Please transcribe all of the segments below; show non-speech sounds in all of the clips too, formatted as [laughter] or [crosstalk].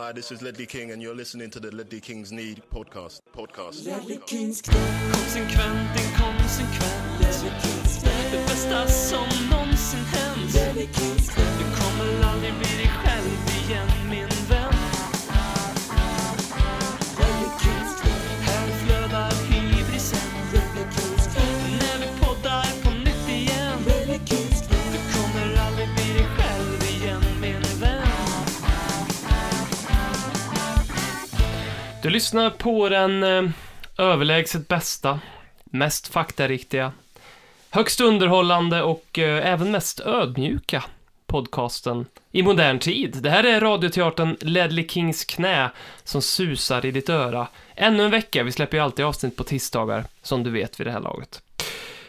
Hi, this is Ledley King, and you're listening to the Ledley Kings Need podcast. Podcast. Konsekvent, inkonsekvent Det bästa som någonsin hänt. Du kommer aldrig bli dig själv igen min Du lyssnar på den eh, överlägset bästa, mest faktariktiga, högst underhållande och eh, även mest ödmjuka podcasten i modern tid. Det här är radioteatern Ledley Kings knä som susar i ditt öra. Ännu en vecka, vi släpper ju alltid avsnitt på tisdagar, som du vet vid det här laget.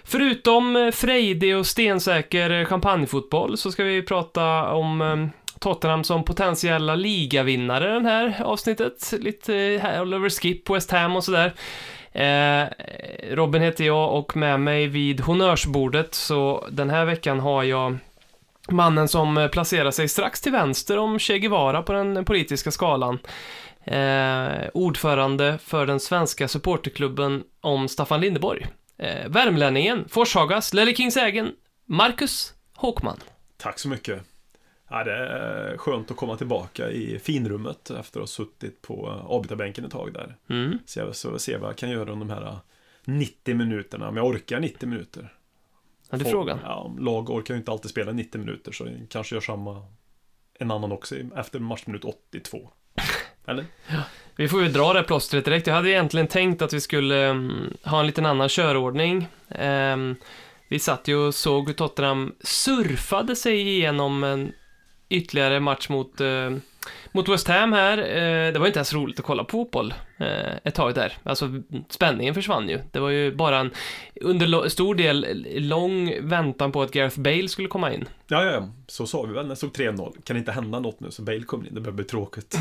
Förutom eh, frejdig och stensäker eh, champagnefotboll så ska vi prata om eh, Tottenham som potentiella ligavinnare den här avsnittet. Lite eh, Oliver all over skip, West Ham och sådär. Eh, Robin heter jag och med mig vid honnörsbordet så den här veckan har jag mannen som eh, placerar sig strax till vänster om Che Guevara på den politiska skalan. Eh, ordförande för den svenska supporterklubben om Staffan Lindeborg. Eh, värmlänningen, Forshagas, Lelle Kings egen, Marcus Håkman. Tack så mycket. Ja, det är skönt att komma tillbaka i finrummet efter att ha suttit på avbytarbänken ett tag där. Mm. Så jag så se vad jag kan göra under de här 90 minuterna, om jag orkar 90 minuter. Ja, det är frågan. Ja, lag orkar ju inte alltid spela 90 minuter, så jag kanske gör samma en annan också efter matchminut 82. [laughs] Eller? Vi får ju dra det plåstret direkt. Jag hade egentligen tänkt att vi skulle mm, ha en liten annan körordning. Ehm, vi satt ju och såg hur Tottenham surfade sig igenom en ytterligare match mot, eh, mot West Ham här. Eh, det var inte ens roligt att kolla på fotboll eh, ett tag där. Alltså, spänningen försvann ju. Det var ju bara en, under stor del, lång väntan på att Gareth Bale skulle komma in. Ja, ja, ja, så sa vi väl när det stod 3-0. Kan inte hända något nu så Bale kommer in, det börjar bli tråkigt.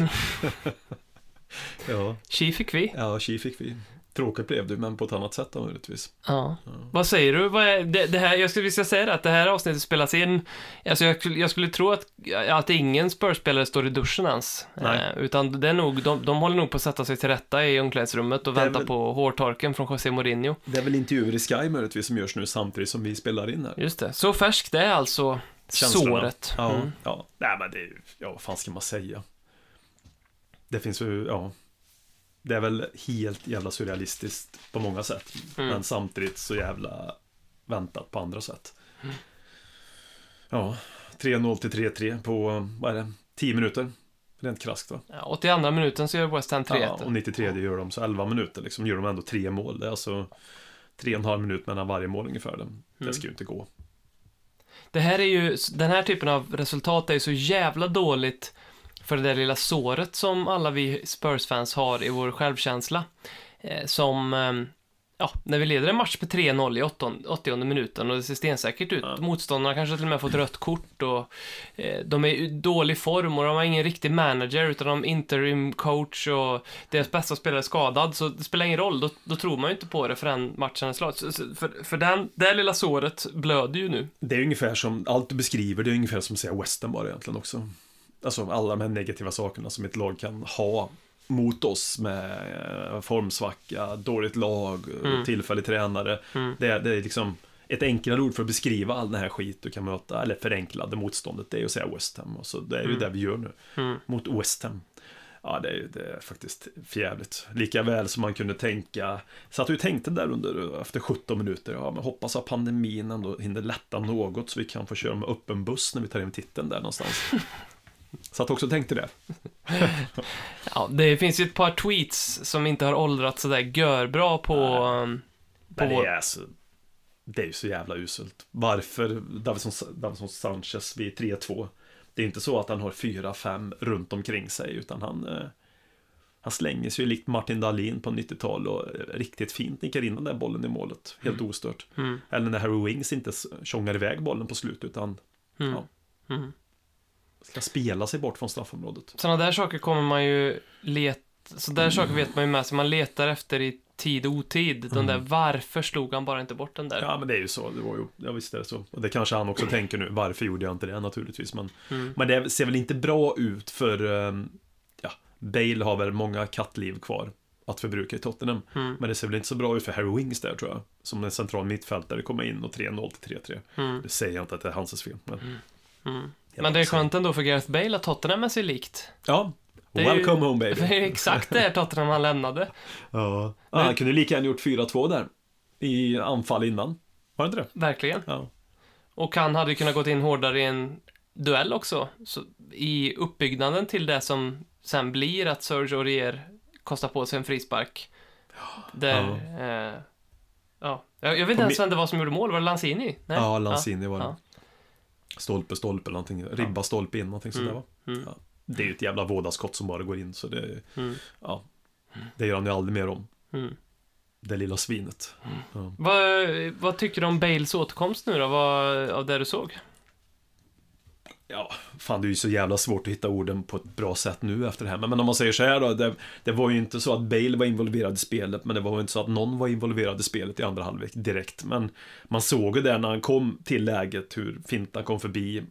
[laughs] ja, Chi fick vi. ja, tji fick vi. Tråkigt blev det, men på ett annat sätt då, möjligtvis. Ja. Vad säger du? Vad är, det, det här, jag skulle vilja säga det, att det här avsnittet spelas in. Alltså jag, skulle- jag skulle tro att, att ingen Spurs-spelare står i duschen ens. Nej. Eh, utan det är nog, de, de håller nog på att sätta sig till rätta i omklädningsrummet och vänta väl- på hårtorken från José Mourinho. Det är väl intervjuer i Sky möjligtvis som görs nu samtidigt som vi spelar in här. Just det. Så färskt det är alltså Känslorna. såret. Ja, Mm. ja. Nej, men det är ja, vad fan ska man säga? Det finns ju, ja. Det är väl helt jävla surrealistiskt på många sätt. Mm. Men samtidigt så jävla väntat på andra sätt. Ja, 3-0 till 3-3 på, vad är det, 10 minuter. Rent krasst va? Ja, 82 minuten så gör West Ham 3-1. Ja, och 93 gör de, så 11 minuter liksom gör de ändå tre mål. Det är alltså tre och en halv minut mellan varje mål ungefär. Det, Mm. det ska ju inte gå. Det här är ju, den här typen av resultat är ju så jävla dåligt för det där lilla såret som alla vi Spurs-fans har i vår självkänsla. Eh, som, eh, ja, när vi leder en match med 3-0 i 80, 80 minuten och det ser stensäkert ut. Ja. Motståndarna kanske till och med fått rött kort och eh, de är i dålig form och de har ingen riktig manager utan de är interim coach och deras bästa spelare är skadad så det spelar ingen roll. Då, då tror man ju inte på det förrän matchen är slut. För, för den, det lilla såret blöder ju nu. Det är ungefär som, allt du beskriver, det är ungefär som att säga western bara egentligen också. Alltså alla de här negativa sakerna som ett lag kan ha mot oss med eh, formsvacka, dåligt lag, Mm. tillfällig tränare. Mm. Det, är- det är liksom ett enklare ord för att beskriva all den här skit du kan möta, eller förenklade motståndet, det är att säga West Ham. Och så det är ju Mm. det vi gör nu, Mm. mot West Ham. Ja, det är, det är faktiskt förjävligt. Lika väl som man kunde tänka, satt och tänkte där under, efter 17 minuter, ja men hoppas att pandemin ändå hinner lätta något så vi kan få köra med öppen buss när vi tar in titeln där någonstans. [laughs] Satt också och tänkte det. [laughs] Ja, det finns ju ett par tweets som inte har åldrats sådär görbra på... um, på Men det är, alltså, det är ju så jävla uselt. Varför Davison, Davison Sanchez vid 3-2? Det är inte så att han har 4-5 runt omkring sig, utan han, eh, han slänger sig ju likt Martin Dahlin på 90-tal och eh, riktigt fint nickar in den där bollen i målet, helt ostört. Mm, Eller när Harry Wings inte tjongar iväg bollen på slut, utan mm, Ja. mm. Ska spela sig bort från straffområdet. Sådana där saker kommer man ju leta... Så där saker vet man ju med sig. Man letar efter i tid och otid. De där, varför slog han bara inte bort den där? Mm. Ja, men det är ju så. Det var ju, ja, visst är det så. Och det kanske han också tänker nu. Varför gjorde jag inte det naturligtvis? Men, Mm. men det ser väl inte bra ut för, eh, ja, Bale har väl många kattliv kvar att förbruka i Tottenham. Mm. Men det ser väl inte så bra ut för Harry Wings där tror jag. Som en central mittfältare kommer in och 3-0 till 3-3. Mm. Det säger jag inte att det är hans fel. Men, Mm. Men det är skönt ändå för Gareth Bale att Tottenham är sig likt. Ja, Det är ju- welcome home [laughs] Det baby. är exakt det Tottenham han lämnade. Ja. Ja, han kunde lika gärna gjort 4-2 där. I anfall innan. Var det inte det? Verkligen. Ja. Och han hade ju kunnat gått in hårdare i en duell också. Så I uppbyggnaden till det som sen blir att Serge Aurier kostar på sig en frispark. Där, ja. Eh, ja. Jag, vet inte ens vem det var som gjorde mål. Var det Lanzini? Nej? Ja, Lanzini var det. Ja. Stolpe, stolpe eller någonting. Ribba, stolpe in, någonting sånt där va? Mm. Ja. Det är ju ett jävla vådaskott som bara går in, så det, Mm. ja. Det gör han ju aldrig mer om. Mm. Det lilla svinet. Ja. Vad, vad tycker du om Bales återkomst nu då, vad, av det du såg? Ja, fan det är ju så jävla svårt att hitta orden på ett bra sätt nu efter det här. Men, men om man säger så här då, det, det var ju inte så att Bale var involverad i spelet, men det var ju inte så att någon var involverad i spelet i andra halvlek direkt. Men man såg ju där när han kom till läget hur fint han kom förbi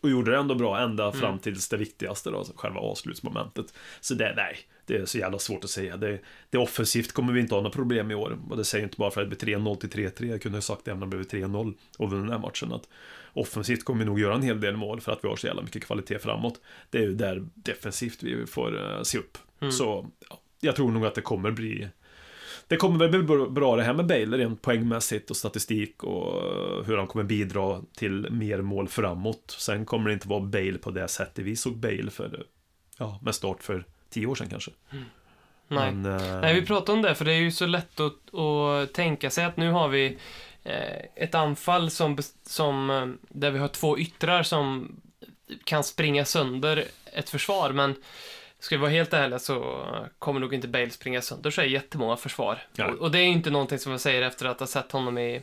och gjorde det ändå bra ända fram tills det viktigaste då, alltså själva avslutsmomentet. Så det, nej, det är så jävla svårt att säga. Det, det offensivt kommer vi inte ha några problem i år. Och det säger inte bara för att det blir 3-0 till 3-3. Jag kunde ha sagt det även om det blev 3-0 och vunnit den här matchen. Att offensivt kommer vi nog göra en hel del mål för att vi har så jävla mycket kvalitet framåt. Det är ju där defensivt vi får eh, se upp. Så ja, jag tror nog att det kommer bli det kommer väl bli bra- det här med Bale rent poängmässigt och statistik och eh, hur han kommer bidra till mer mål framåt. Sen kommer det inte vara Bale på det sättet vi såg Bale för, ja, med start för tio år sedan kanske. Nej. Men, eh, Nej, vi pratar om det, för det är ju så lätt att, att tänka sig att nu har vi eh, ett anfall som, som, eh, där vi har två yttrar som kan springa sönder ett försvar, men ska vi vara helt ärliga så kommer nog inte Bale springa sönder så är jättemånga försvar. Ja. Och, och det är ju inte någonting som jag säger efter att ha sett honom i eh,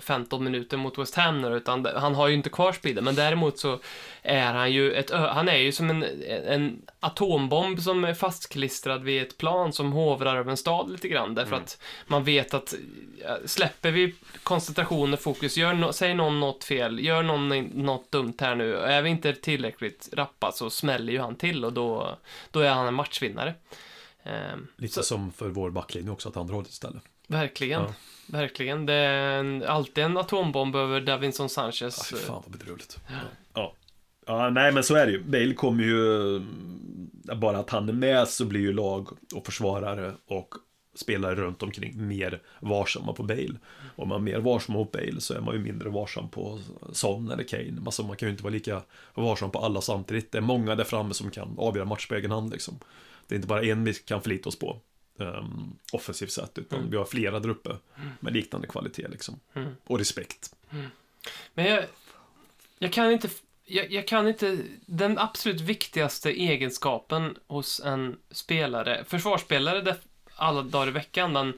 15 minuter mot West Ham nu, utan han har ju inte kvar speeden, men däremot så är han ju ett, han är ju som en, en atombomb som är fastklistrad vid ett plan som hovrar över en stad lite grann, därför Mm. att man vet att släpper vi koncentration och fokus, gör no, säger någon något fel, gör någon något dumt här nu, är vi inte tillräckligt rappa så smäller ju han till och då, då är han en matchvinnare. Ehm, Lite så- som för vår backlinje också, att andra hållet istället. Verkligen. Ja. Verkligen. Det är en, alltid en atombomb över Davinson Ja, Sanchez. fy fan vad bedrövligt. Ja. ja, nej men så är det ju. Bale kommer ju, bara att han är med så blir ju lag och försvarare och spelare runt omkring mer varsamma på Bale. Om man är mer varsam på Bale så är man ju mindre varsam på Son eller Kane. Alltså man kan ju inte vara lika varsam på alla samtidigt. Det är många där framme som kan avgöra match på egen hand liksom. Det är inte bara en vi kan förlita oss på. Um, offensivt sett, utan vi har flera där uppe med liknande kvalitet liksom. Mm. Och respekt. Men jag, jag kan inte... Jag, jag kan inte... Den absolut viktigaste egenskapen hos en spelare, försvarsspelare alla dagar i veckan, men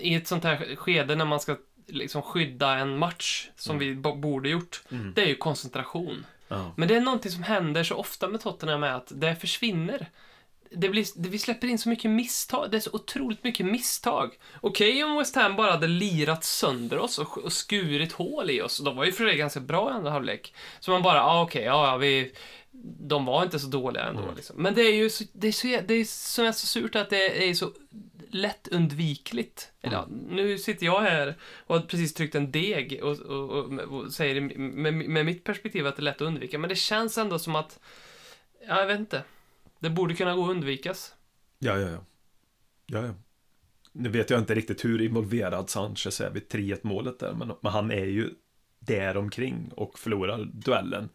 i ett sånt här skede när man ska liksom skydda en match, som vi bo- borde gjort, det är ju koncentration. Ja. Men det är någonting som händer så ofta med Tottenham är att det försvinner. Det blir, det, vi släpper in så mycket misstag. Det är så otroligt mycket misstag. Okej om West Ham bara hade lirat sönder oss och, och skurit hål i oss. De var ju för det ganska bra i andra halvlek. Så man bara, ah, okej, ja, ja, vi... De var inte så dåliga ändå. Liksom. Men det är ju så, det är så, det är som är så surt att det är så lätt undvikligt. Eller, ja, nu sitter jag här och har precis tryckt en deg och, och, och, och säger med, med mitt perspektiv att det är lätt att undvika. Men det känns ändå som att, ja, jag vet inte. Det borde kunna gå att undvikas. Ja, ja, ja. ja, ja. Nu vet jag inte riktigt hur involverad Sanchez är vid 3-1 målet där, men, men han är ju där omkring och förlorar duellen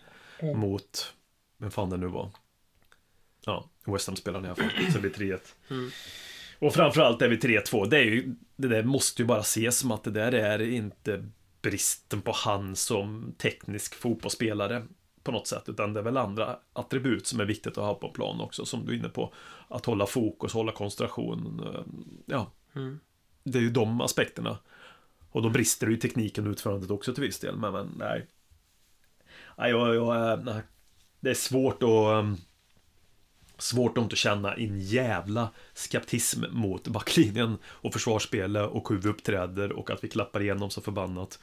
mot, vem fan det nu var. Ja, West Ham-spelaren i alla fall, så det blir 3-1. Mm. Och framförallt är vi 3-2, det är ju, det där måste ju bara ses som att det där är inte bristen på han som teknisk fotbollsspelare på något sätt, utan det är väl andra attribut som är viktigt att ha på plan också, som du är inne på. Att hålla fokus, hålla koncentration. eh, Ja, Mm. det är ju de aspekterna. Och då brister det ju tekniken och utförandet också till viss del, men, men nej. Nej, jag, jag, eh, nej. Det är svårt att... Um, svårt att inte känna en jävla skeptism mot backlinjen och försvarsspelet och hur vi uppträder och att vi klappar igenom så förbannat.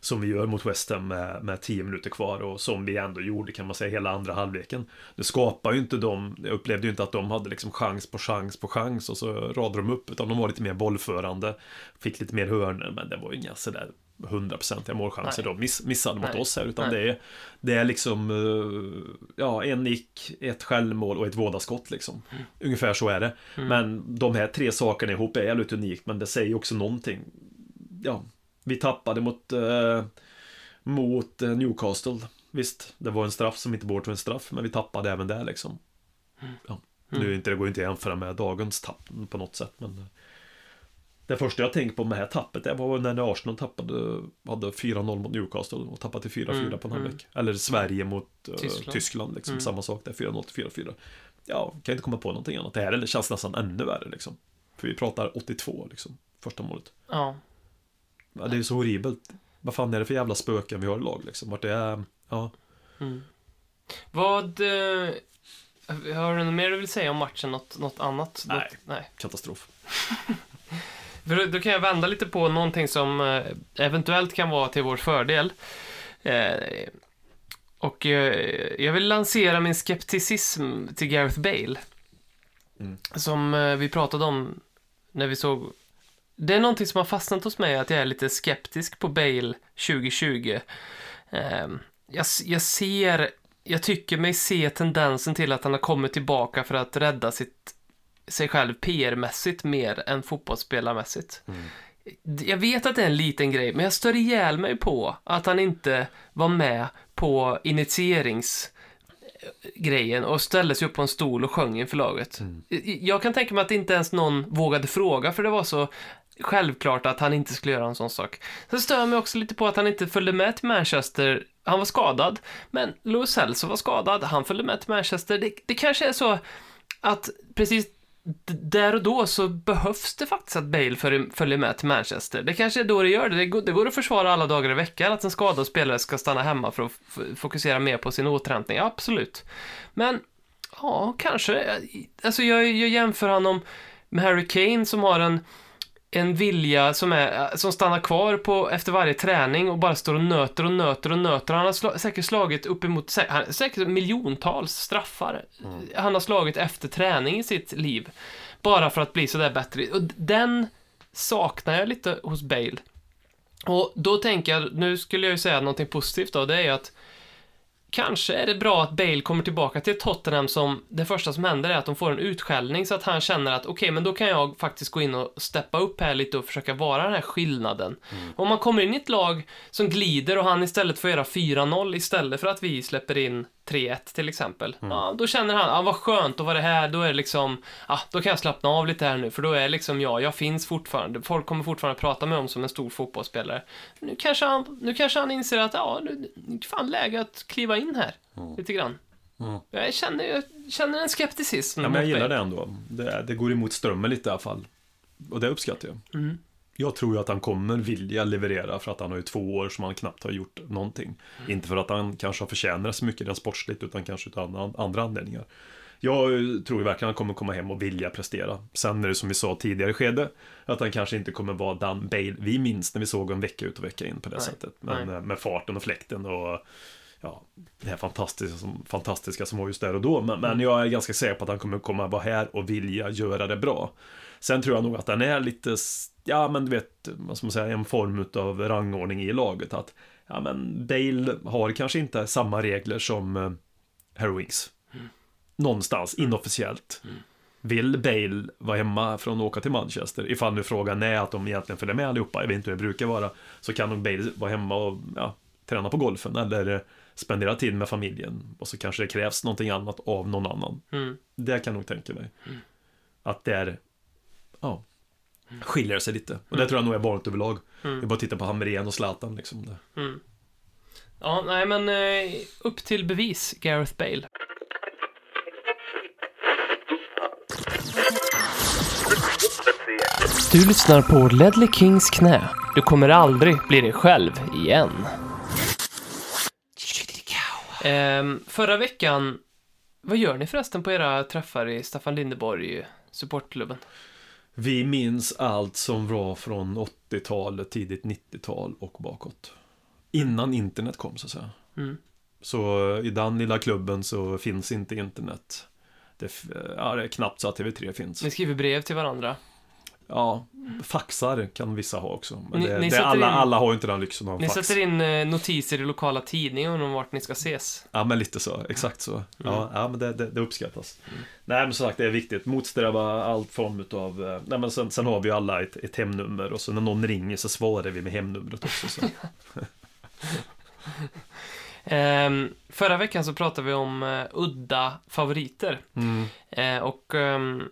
som vi gör mot West Ham med, med 10 minuter kvar och som vi ändå gjorde kan man säga hela andra halvleken. Det skapar ju inte de, jag upplevde ju inte att de hade liksom chans på chans på chans och så radade de upp utan de var lite mer bollförande. Fick lite mer hörnor men det var ju inga sådär hundraprocentiga målchanser Nej. de miss, missade mot Nej. oss här utan Nej. det är, det är liksom eh, ja, en nick, ett självmål och ett vådaskott liksom. Mm. Ungefär så är det. Men de här tre sakerna ihop är jävligt unikt men det säger också någonting. Ja, vi tappade mot, eh, mot eh, Newcastle. Visst, det var en straff som inte borde vara en straff, men vi tappade även där liksom. Ja. Nu är inte, det går inte att jämföra med dagens tapp på något sätt, men det första jag tänkte på med det här tappet, det var när Arsenal tappade, hade 4-0 mot Newcastle och tappade till 4-4 Mm, på en mm. halvlek. Eller Sverige mot eh, Tyskland. Tyskland. liksom, Mm. samma sak där, 4-0 till 4-4. Ja, kan inte komma på någonting annat. Det här känns nästan ännu värre liksom. För vi pratar 82 liksom, första målet. Ja. Ja, det är så horribelt. Vad fan är det för jävla spöken vi har i lag liksom? Vart det är, ja. Mm. Vad... Eh, har du något mer du vill säga om matchen? Något, något annat? Nej. Något, nej. Katastrof. [laughs] För då, kan jag vända lite på någonting som eh, eventuellt kan vara till vår fördel. Eh, och eh, jag vill lansera min skepticism till Gareth Bale. Mm. Som vi pratade om när vi såg... Det är någonting som har fastnat hos mig, att jag är lite skeptisk på Bale 2020. Eh, jag, jag ser... Jag tycker mig se tendensen till att han har kommit tillbaka för att rädda sitt, sig själv PR-mässigt mer än fotbollsspelarmässigt. Jag vet att det är en liten grej, men jag stör ihjäl mig på att han inte var med på initieringsgrejen och ställde sig upp på en stol och sjöng inför laget. Jag kan tänka mig att inte ens någon vågade fråga, för det var så självklart att han inte skulle göra en sån sak. Sen stör jag mig också lite på att han inte följde med till Manchester. Han var skadad, men Louis Celso var skadad. Han följde med till Manchester. Det, det kanske är så att precis där och då så behövs det faktiskt att Bale följer, med till Manchester. Det kanske är då det gör det. Det går, det går att försvara alla dagar i veckan att en skadad spelare ska stanna hemma för att fokusera mer på sin återhämtning. Absolut. Men, ja, kanske. Alltså, jag, jag jämför honom med Harry Kane som har en en vilja som, är, som stannar kvar på, efter varje träning och bara står och nöter och nöter och nöter. Han har sla, säkert slagit uppemot, sä, han- säkert miljontals straffar. Han har slagit efter träning i sitt liv. Bara för att bli sådär bättre. Och den saknar jag lite hos Bale. Och då tänker jag, nu skulle jag ju säga någonting positivt då, det är ju att Kanske är det bra att Bale kommer tillbaka till Tottenham som det första som händer är att de får en utskällning så att han känner att okej, men då kan jag faktiskt gå in och steppa upp här lite och försöka vara den här skillnaden. Om man kommer in i ett lag som glider och han istället får göra 4-0 istället för att vi släpper in 3-1 till exempel. Ja, då känner han, ja vad skönt vara det här, då är det liksom, ja, då kan jag slappna av lite här nu, för då är liksom jag, jag finns fortfarande, folk kommer fortfarande prata med om som en stor fotbollsspelare. Nu kanske han, nu kanske han inser att, ja, nu, nu är fan läge att kliva in här, lite grann. Mm. Jag känner, jag känner en skepticism. Ja, men jag gillar det ändå. Det, det går emot strömmen lite i alla fall. Och det uppskattar jag. Mm. Jag tror ju att han kommer vilja leverera för att han har ju två år som han knappt har gjort någonting. Mm. Inte för att han kanske har förtjänat så mycket rent sportsligt utan kanske av andra- andra anledningar. Jag tror ju verkligen att han kommer komma hem och vilja prestera. Sen är det som vi sa tidigare skede, att han kanske inte kommer vara Dan Bale vi minns när vi såg honom vecka ut och vecka in på det Nej. sättet. Men Nej. eh, med farten och fläkten och ja, det här fantastiska som, fantastiska som var just där och då. Men, men jag är ganska säker på att han kommer komma vara här och vilja göra det bra. Sen tror jag nog att han är lite, ja men du vet, vad ska man säga, en form av rangordning i laget. Att, ja men Bale har kanske inte samma regler som eh, Harry Winks. Någonstans, inofficiellt. Vill Bale vara hemma från att åka till Manchester, ifall nu frågan är att de egentligen följer med allihopa, jag vet inte hur det brukar vara, så kan nog Bale vara hemma och ja, träna på golfen eller eh, spendera tid med familjen. Och så kanske det krävs någonting annat av någon annan. Mm. Det kan jag nog tänka mig. Att det är, ja, skiljer sig lite. Och det tror jag nog är vanligt överlag. Mm. Det är bara att titta på Hamrén och Zlatan liksom. Det. Mm. Ja, nej men eh, upp till bevis, Gareth Bale. Du lyssnar på Ledley Kings knä. Du kommer aldrig bli dig själv igen. Ehm, förra veckan, vad gör ni förresten på era träffar i Staffan Lindeborg supportklubben? Vi minns allt som var från 80-talet, tidigt 90-tal och bakåt. innan internet kom så att säga. Mm. Så i den lilla klubben så finns inte internet. Det, ja, det är knappt så att TV3 finns. Ni skriver brev till varandra. Ja, faxar kan vissa ha också. Men Ni- det, ni det, alla, in- alla har ju inte den lyxen av Ni fax. sätter in eh, notiser i lokala tidningen om vart ni ska ses. Ja, men lite så. Exakt så. Ja, Mm. ja men det, det, det uppskattas. Nej, men som sagt, det är viktigt. Motsträva all form av... eh, Nej, men sen, sen har vi ju alla ett, ett hemnummer och så när någon ringer så svarar vi med hemnumret också. Så. [laughs] Ehm, förra veckan så pratade vi om eh, udda favoriter. Mm. Eh, och ehm,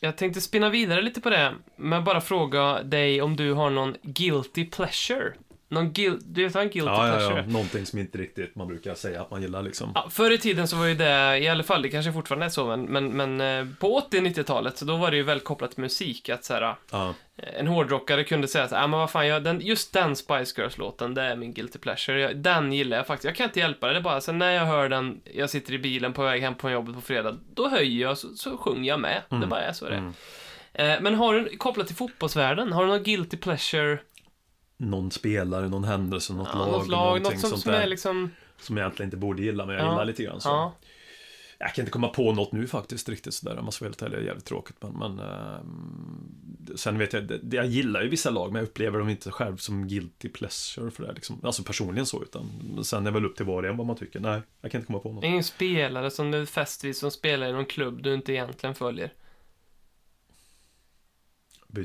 jag tänkte spinna vidare lite på det, men bara fråga dig om du har någon guilty pleasure. Någon guil- du vet vad en guilty Ja, ja, pleasure ja. Någonting som inte riktigt man brukar säga att man gillar liksom. Ja, förr i tiden så var ju det, i alla fall, det kanske fortfarande är så, men, men, men eh, på 80-90-talet så då var det ju väldigt kopplat till musik, att så här, Ja. en hårdrockare kunde säga att, ah, men vad fan, jag, den, just den Spice Girls-låten, det är min guilty pleasure. Jag, den gillar jag faktiskt. Jag kan inte hjälpa det, det är bara så när jag hör den, jag sitter i bilen på väg hem på jobbet på fredag, då höjer jag så, så sjunger jag med. Det bara är så det. Mm. Eh, men har du, kopplat till fotbollsvärlden, har du någon guilty pleasure? Någon spelare, någon händelse, något Ja, lag, något lag, något som, sånt som är liksom... Som jag egentligen inte borde gilla, men jag Ja. gillar lite grann så. Ja. Jag kan inte komma på något nu faktiskt riktigt sådär, om man ska vara helt ärlig, det är jävligt tråkigt. Men, men ehm, sen vet jag, det, jag gillar ju vissa lag, men jag upplever dem inte själv som guilty pleasure för det. Liksom. Alltså personligen så, utan sen är det väl upp till var och en vad man tycker. Nej, jag kan inte komma på något. Ingen spelare som du är fäst vid som spelar i någon klubb du inte egentligen följer.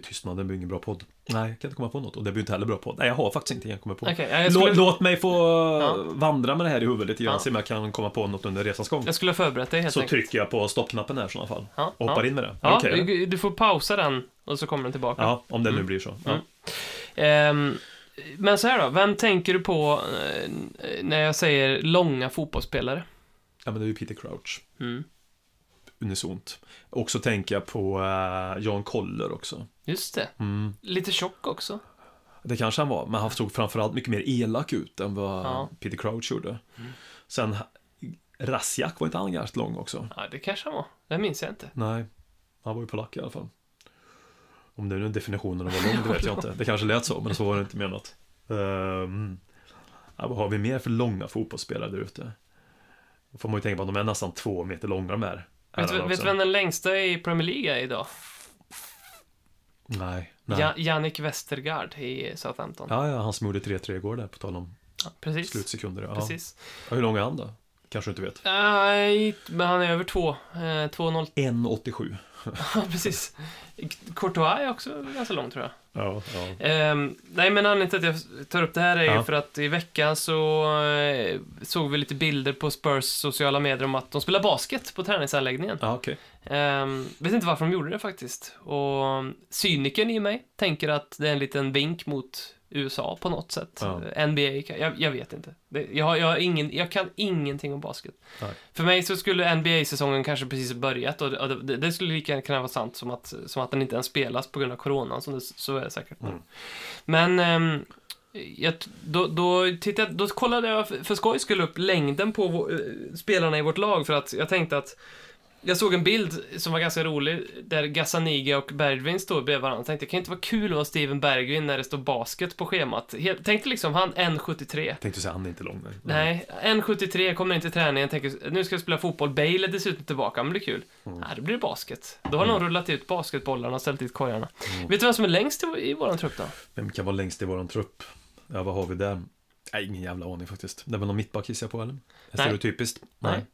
Tystnad, det blir ingen bra podd. Nej, jag kan inte komma på något. Och det blir inte heller bra podd. Nej, jag har faktiskt ingenting jag kommer på. Ja, jag, skulle, Låt mig få Ja. vandra med det här i huvudet lite grann, Ja. se om jag kan komma på något under resans gång. jag skulle ha förberett dig helt Så enkelt. trycker jag på stoppknappen här i sådana fall. Ja, Och hoppar ja. in med det. Ja, då. du, får pausa den och så kommer den tillbaka. ja, om det nu Mm. blir så. Mm. Ehm, men så här då, vem tänker du på eh, när jag säger långa fotbollsspelare? ja, men det är ju Peter Crouch. Mm. Unisont. Och så tänker jag på uh, Jan Koller också. Just det. Mm. Lite tjock också. Det kanske han var, men han såg framförallt mycket mer elak ut än vad Ja. Peter Crouch gjorde. Mm. Sen Rasjak var inte han ganska lång också? Ja, det kanske han var. Det minns jag inte. Nej, han var ju polack i alla fall. Om det är nu definitionen av vad lång, det [laughs] vet jag inte. Det kanske lät så, men så var det inte menat. Um, ja, vad har vi mer för långa fotbollsspelare där ute? Då får man ju tänka på att de är nästan två meter långa de här. Vet, du- vet du vem den längsta i Premier League är idag? Nej, nej. Ja, Jannik Westergaard i Southampton. Ja, ja, han som gjorde 3-3 igår där, på tal om Ja, precis. slutsekunder. Ja. Precis. Ja, hur lång är han då? Kanske du inte vet? Nej, men han är över två. Eh, 2-0. 1,87. [laughs] Ja, precis. Courtois är också ganska lång, tror jag. Ja, ja. Ehm, nej, men anledningen till att jag tar upp det här är Ja. för att i veckan så eh, såg vi lite bilder på Spurs sociala medier om att de spelar basket på träningsanläggningen. Ja, okej. Ehm, vet inte varför de gjorde det faktiskt. Och cynikern i mig tänker att det är en liten vink mot USA på något sätt. Ja. Eh, NBA, jag, jag vet inte. Jag, jag, ingen, jag kan ingenting om basket. Nej. För mig så skulle NBA-säsongen kanske precis börjat och, och det, det skulle lika gärna kunna vara sant som att, som att den inte ens spelas på grund av coronan, som det, så är det säkert. Mm. Men ehm, jag, då, då, tittade, då kollade jag för, för skojs skull upp längden på vår, eh, spelarna i vårt lag för att jag tänkte att jag såg en bild som var ganska rolig där Gazzaniga och Bergvin står bredvid varandra. Jag tänkte, det kan inte vara kul att vara Steven Bergvin när det står basket på schemat. Helt, tänkte liksom, han 1,73. Jag tänkte säga, han är inte lång. Nej. Nej, 1,73 kommer inte till träningen, tänker nu ska jag spela fotboll. Bale är dessutom tillbaka, men det blir kul. Mm. Nej, det blir basket. Då har någon rullat ut basketbollarna och ställt dit korgarna. Mm. Vet du vem som är längst i, i våran trupp då? Vem kan vara längst i våran trupp? Ja, vad har vi där? Nej, ingen jävla aning faktiskt. Det är väl någon mittback gissar jag på, eller? Är Nej. stereotypiskt? Nej.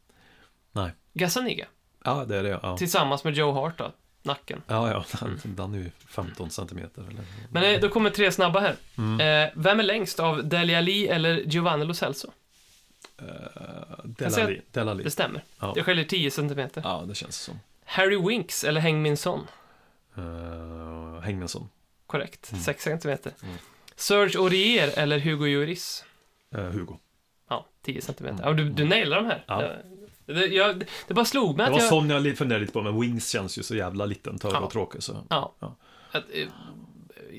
Nej. Gazzaniga. Ja, det är det, ja. Tillsammans med Joe Hart då, nacken. Ja, ja, den, den är ju 15 centimeter. Eller? Men eh, då kommer tre snabba här. Mm. Eh, vem är längst av Dele Alli eller Giovanni Lo Celso? Uh, Jag säger- Delali. Delali. Det stämmer. Ja. Det skiljer 10 centimeter. ja, det känns som. Harry Winks eller Heng Min Son? Uh, Hängmensson. Korrekt, Mm. 6 centimeter. Mm. Serge Aurier eller Hugo Lloris? Uh, Hugo. Ja, 10 centimeter. Mm. Ja, du, du nailar de här. Ja. Det, det, jag, det bara slog mig Det att var jag... sån jag funderade lite på, men Wings känns ju så jävla liten, törr Ja. och tråkig. Så. Ja. Ja. Att, eh,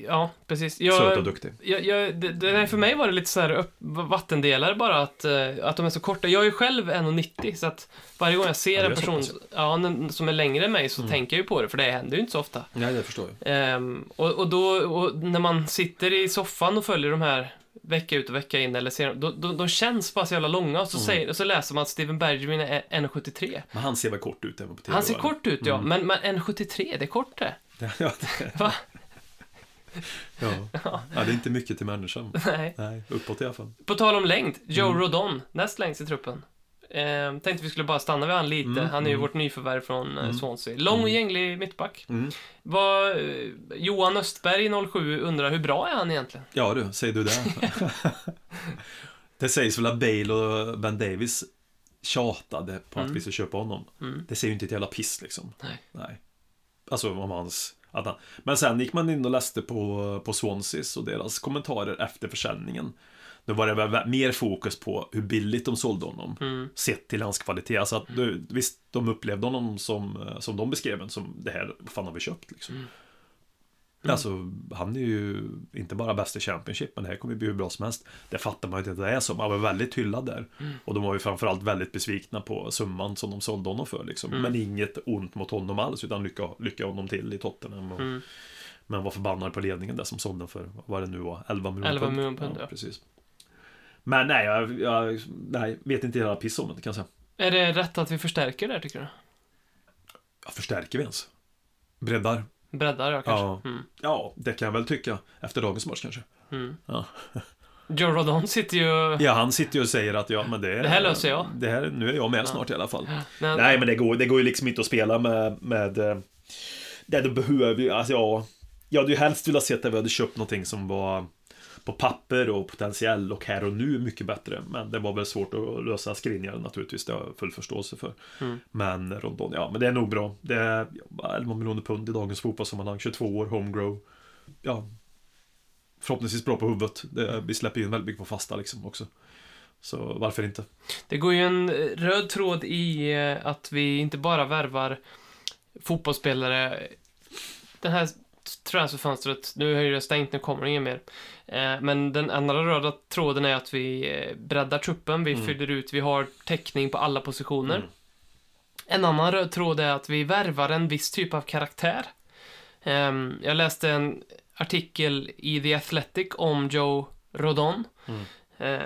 ja, precis. Söt och Jag, duktig. jag, jag, det, det, för mig var det lite så här upp, vattendelare bara att, eh, att de är så korta. Jag är ju själv 1,90 så att varje gång jag ser Ja, det en person ja, som är längre än mig så Mm. tänker jag ju på det, för det händer ju inte så ofta. Nej, det förstår jag. Ehm, och, och då, och när man sitter i soffan och följer de här vecka ut och vecka in, eller ser, de, de, de känns bara så jävla långa, och så, Mm. säger, och så läser man att Steven Bergevin är 1,73. Men han ser väl kort ut även på TV? Han ser va? kort ut, ja, Mm. men, men 1,73, det är kort det. Ja, det, [laughs] Va? [laughs] ja. ja, det är inte mycket till människan. Nej. Nej, uppåt i alla fall. På tal om längd, Joe Mm. Rodon, näst längst i truppen. Eh, tänkte vi skulle bara stanna vid han lite. Mm, Han är ju mm. vårt nyförvärv från eh, Mm. Swansea. Lång och Mm. gänglig mittback. Mm. Vad, eh, Johan Östberg 07 undrar hur bra är han egentligen? Ja du, säger du det? [laughs] det sägs väl att Bale och Ben Davis tjatade på att Mm. vi ska köpa honom. Det säger ju inte ett jävla piss liksom. Nej. Nej. Alltså om hans... Att han... Men sen gick man in och läste på, på Swanseas och deras kommentarer efter försäljningen. Då var det väl mer fokus på hur billigt de sålde honom. Mm. Sett till hans kvalitet. Alltså att, du, visst, de upplevde honom som, som de beskrev en, som det här, vad fan har vi köpt liksom. Mm. Alltså, han är ju inte bara bäst i Championship, men det här kommer ju bli hur bra som helst. Det fattar man ju inte att det är så. Man var väldigt hyllad där. Mm. Och de var ju framförallt väldigt besvikna på summan som de sålde honom för. Liksom. Mm. Men inget ont mot honom alls, utan lycka, lycka honom till i Tottenham. Och, Mm. Men var förbannad på ledningen där som sålde den för, vad var det nu var, 11 miljoner 11 miljoner pund, ja. precis. Men nej, jag, jag nej, vet inte hela piss om det kan jag säga. Är det rätt att vi förstärker där, tycker du? Ja, förstärker vi ens? Breddar? Breddar, ja, kanske? Ja. Mm. Ja, det kan jag väl tycka. Efter dagens match kanske. Mm. Ja. Joe Rodon sitter ju... Ja, han sitter ju och säger att ja, men det... Det här löser jag. Det här, nu är jag med Ja. snart i alla fall. Men, Nej, men det går, det går ju liksom inte att spela med... med eh, det du behöver alltså ja... Jag hade ju helst velat se att vi hade köpt någonting som var på papper och potentiell och här och nu mycket bättre. Men det var väl svårt att lösa Skriniar naturligtvis, det har jag full förståelse för. Mm. Men Rondon, ja, men det är nog bra. Det är ja, 11 miljoner pund i dagens fotbollssammanhang, 22 år, homegrow. Ja, förhoppningsvis bra på huvudet. Det, vi släpper in väldigt mycket på fasta liksom också. Så varför inte? Det går ju en röd tråd i eh, att vi inte bara värvar fotbollsspelare. Det här transferfönstret, nu ju det stängt, nu kommer det inget mer. Eh, Men den andra röda tråden är att vi eh, breddar truppen, vi Mm. fyller ut, vi har täckning på alla positioner. Mm. En annan röd tråd är att vi värvar en viss typ av karaktär. Ehm, Jag läste en artikel i The Athletic om Joe Rodon. Mm. Eh,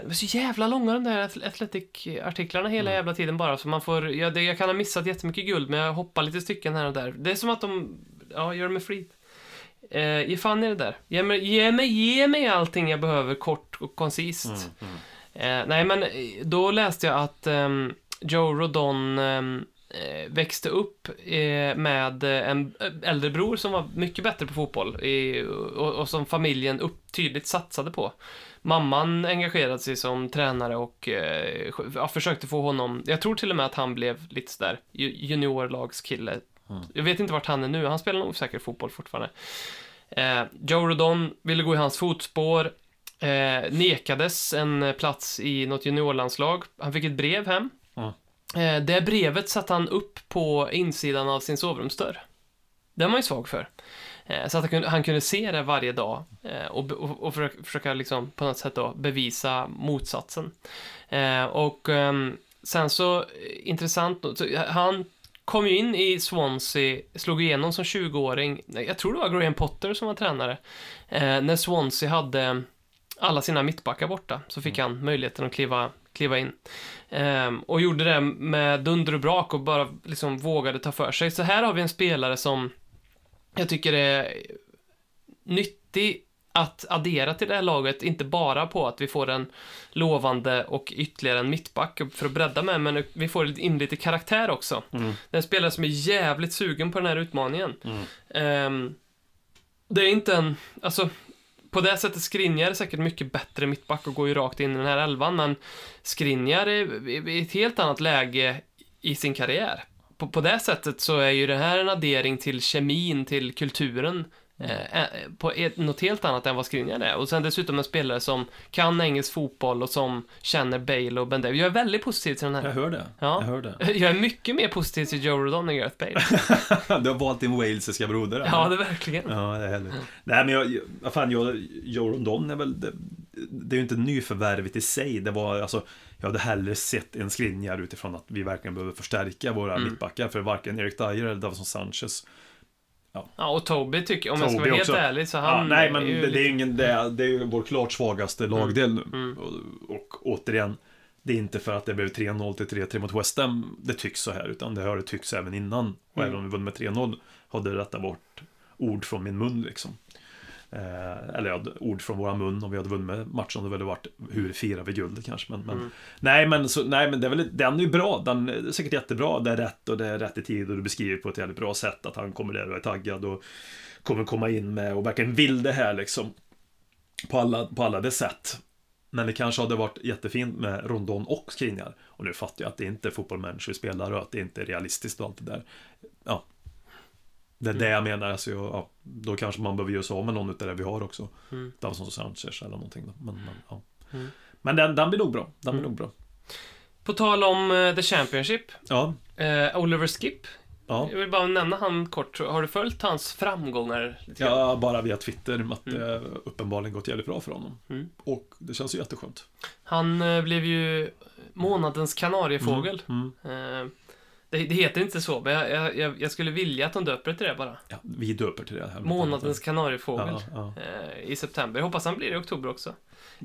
Det är så jävla långa de där Ath- Athletic-artiklarna hela Mm. jävla tiden bara, så man får, ja, det, jag kan ha missat jättemycket guld, men jag hoppar lite stycken här och där. Det är som att de, ja, gör det med flit. Eh, ge fan i det där. Ge mig, ge mig, ge mig allting jag behöver kort och koncist. Mm, mm. Eh, nej, men eh, då läste jag att ehm, Joe Rodon ehm, eh, växte upp eh, med eh, en eh, äldre bror som var mycket bättre på fotboll i, och, och som familjen upp, tydligt satsade på. Mamman engagerade sig som tränare och eh, försökte få honom, jag tror till och med att han blev lite sådär ju- juniorlagskille. Mm. Jag vet inte vart han är nu, han spelar nog säkert fotboll fortfarande. Eh, Joe Rodon ville gå i hans fotspår, eh, nekades en plats i något juniorlandslag. Han fick ett brev hem. Mm. Eh, det brevet satte han upp på insidan av sin sovrumsdörr. Det var ju svag för. Eh, så att han kunde, han kunde se det varje dag eh, och, och, och försöka, försöka liksom på något sätt då bevisa motsatsen. Eh, och ehm, sen så, eh, intressant så, eh, han kom ju in i Swansea, slog igenom som 20-åring, Nej, jag tror det var Graham Potter som var tränare, eh, när Swansea hade alla sina mittbackar borta, så fick han möjligheten att kliva, kliva in. Ehm, och gjorde det med dunder och brak och bara liksom vågade ta för sig. Så här har vi en spelare som jag tycker är nyttig att addera till det här laget, inte bara på att vi får en lovande och ytterligare en mittback för att bredda med, men vi får in lite karaktär också. Mm. En spelare som är jävligt sugen på den här utmaningen. Mm. Ehm, det är inte en, alltså, på det sättet Skriniar är säkert mycket bättre mittback och går ju rakt in i den här elvan, men Skriniar är i ett helt annat läge i sin karriär. På, på det sättet så är ju det här en addering till kemin, till kulturen, eh, eh, på ett, något helt annat än vad Skriniar är. Och sen dessutom en spelare som kan engelsk fotboll och som känner Bale och Ben Davies. Jag är väldigt positiv till den här. Jag hör det. Ja. Jag hör det. [laughs] Jag är mycket mer positiv till Joe Rodon än Gareth Bale. [laughs] du har valt din walesiska broder. eller? Ja, det verkligen. Ja, det är härligt. Nej, men jag, jag, fan, jag, Joe Rondon är väl, det, det är ju inte nyförvärvet i sig. Det var, alltså, jag hade hellre sett en Skriniar utifrån att vi verkligen behöver förstärka våra Mm. mittbackar. För varken Erik Dyer eller Davison Sanchez Ja, och Toby tycker, om jag ska vara helt också. ärlig, så Ja, han nej, men är ju det, lite- är ingen, det är, det är ju vår klart svagaste lagdel nu. Mm. Och, och återigen, det är inte för att det blev 3-0 till 3-3 mot West Ham det tycks så här, utan det har det tyckts även innan. Och Mm. även om vi vunnit med 3-0 hade detta varit ord från min mun liksom. Eh, eller ja, ord från våra mun om vi hade vunnit matchen. Det hade varit hur firar vi guldet kanske. Men, men, Mm. nej, men, så, nej, men det är väl, den är ju bra. Den är säkert jättebra. Det är rätt och det är rätt i tid och du beskriver på ett jävligt bra sätt att han kommer där och är taggad och kommer komma in med och verkligen vill det här liksom. På alla, på alla det sätt. Men det kanske hade varit jättefint med Rondon och Skriniar. Och nu fattar jag att det inte är fotbollmänniskor spelar och att det inte är realistiskt och allt det där. Ja. Det är det jag menar. Alltså, ja, då kanske man behöver göra sig av med någon utav det vi har också. Mm. Davison Sanchez eller någonting. Då. Men, men, ja. Mm. men den, den blir nog bra. Den blir Mm. nog bra. På tal om eh, The Championship, Ja. eh, Oliver Skip. Ja. Jag vill bara nämna han kort. Har du följt hans framgångar? Ja, bara via Twitter att Mm. det uppenbarligen gått jävligt bra för honom. Mm. Och det känns ju jätteskönt. Han eh, blev ju månadens kanariefågel. Mm. Det, det heter inte så, men jag, jag- jag, skulle vilja att de döper till det bara. Ja, vi döper till det här. Månadens kanariefågel. Ja, ja. eh, I september. Jag hoppas han blir det i oktober också.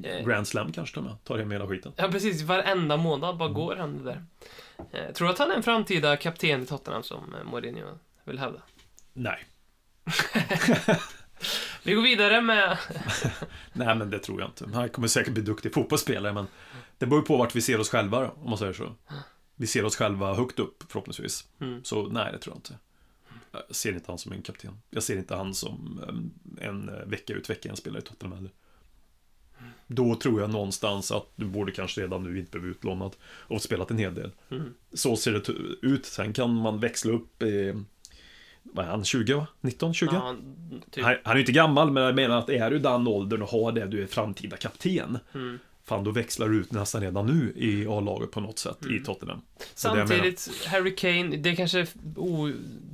Eh, Grand Slam kanske de tar hem hela skiten. Ja, precis. Varenda månad Mm. bara går han där. Eh, tror du att han är en framtida kapten i Tottenham som eh, Mourinho vill hävda? Nej. [laughs] Vi går vidare med... [laughs] Nej, men det tror jag inte. Han kommer säkert bli duktig fotbollsspelare, men det beror ju på vart vi ser oss själva då, om man säger så. Vi ser oss själva högt upp, förhoppningsvis. Mm. Så nej, det tror jag inte. Jag ser inte han som en kapten. Jag ser inte han som eh, en eh, vecka ut, vecka in spelare i Tottenham heller. Då tror jag någonstans att du borde kanske redan nu inte bli utlånad och spelat en hel del. Mm. Så ser det ut. Sen kan man växla upp i, vad är han, 20 va? 19, 20? Ja, typ. Han, han är inte gammal, men jag menar att är du den åldern och har det, du är framtida kapten. Mm. Fan, då växlar ut nästan redan nu i A-laget på något sätt Mm. i Tottenham. det menar. Samtidigt, Harry Kane, det är kanske är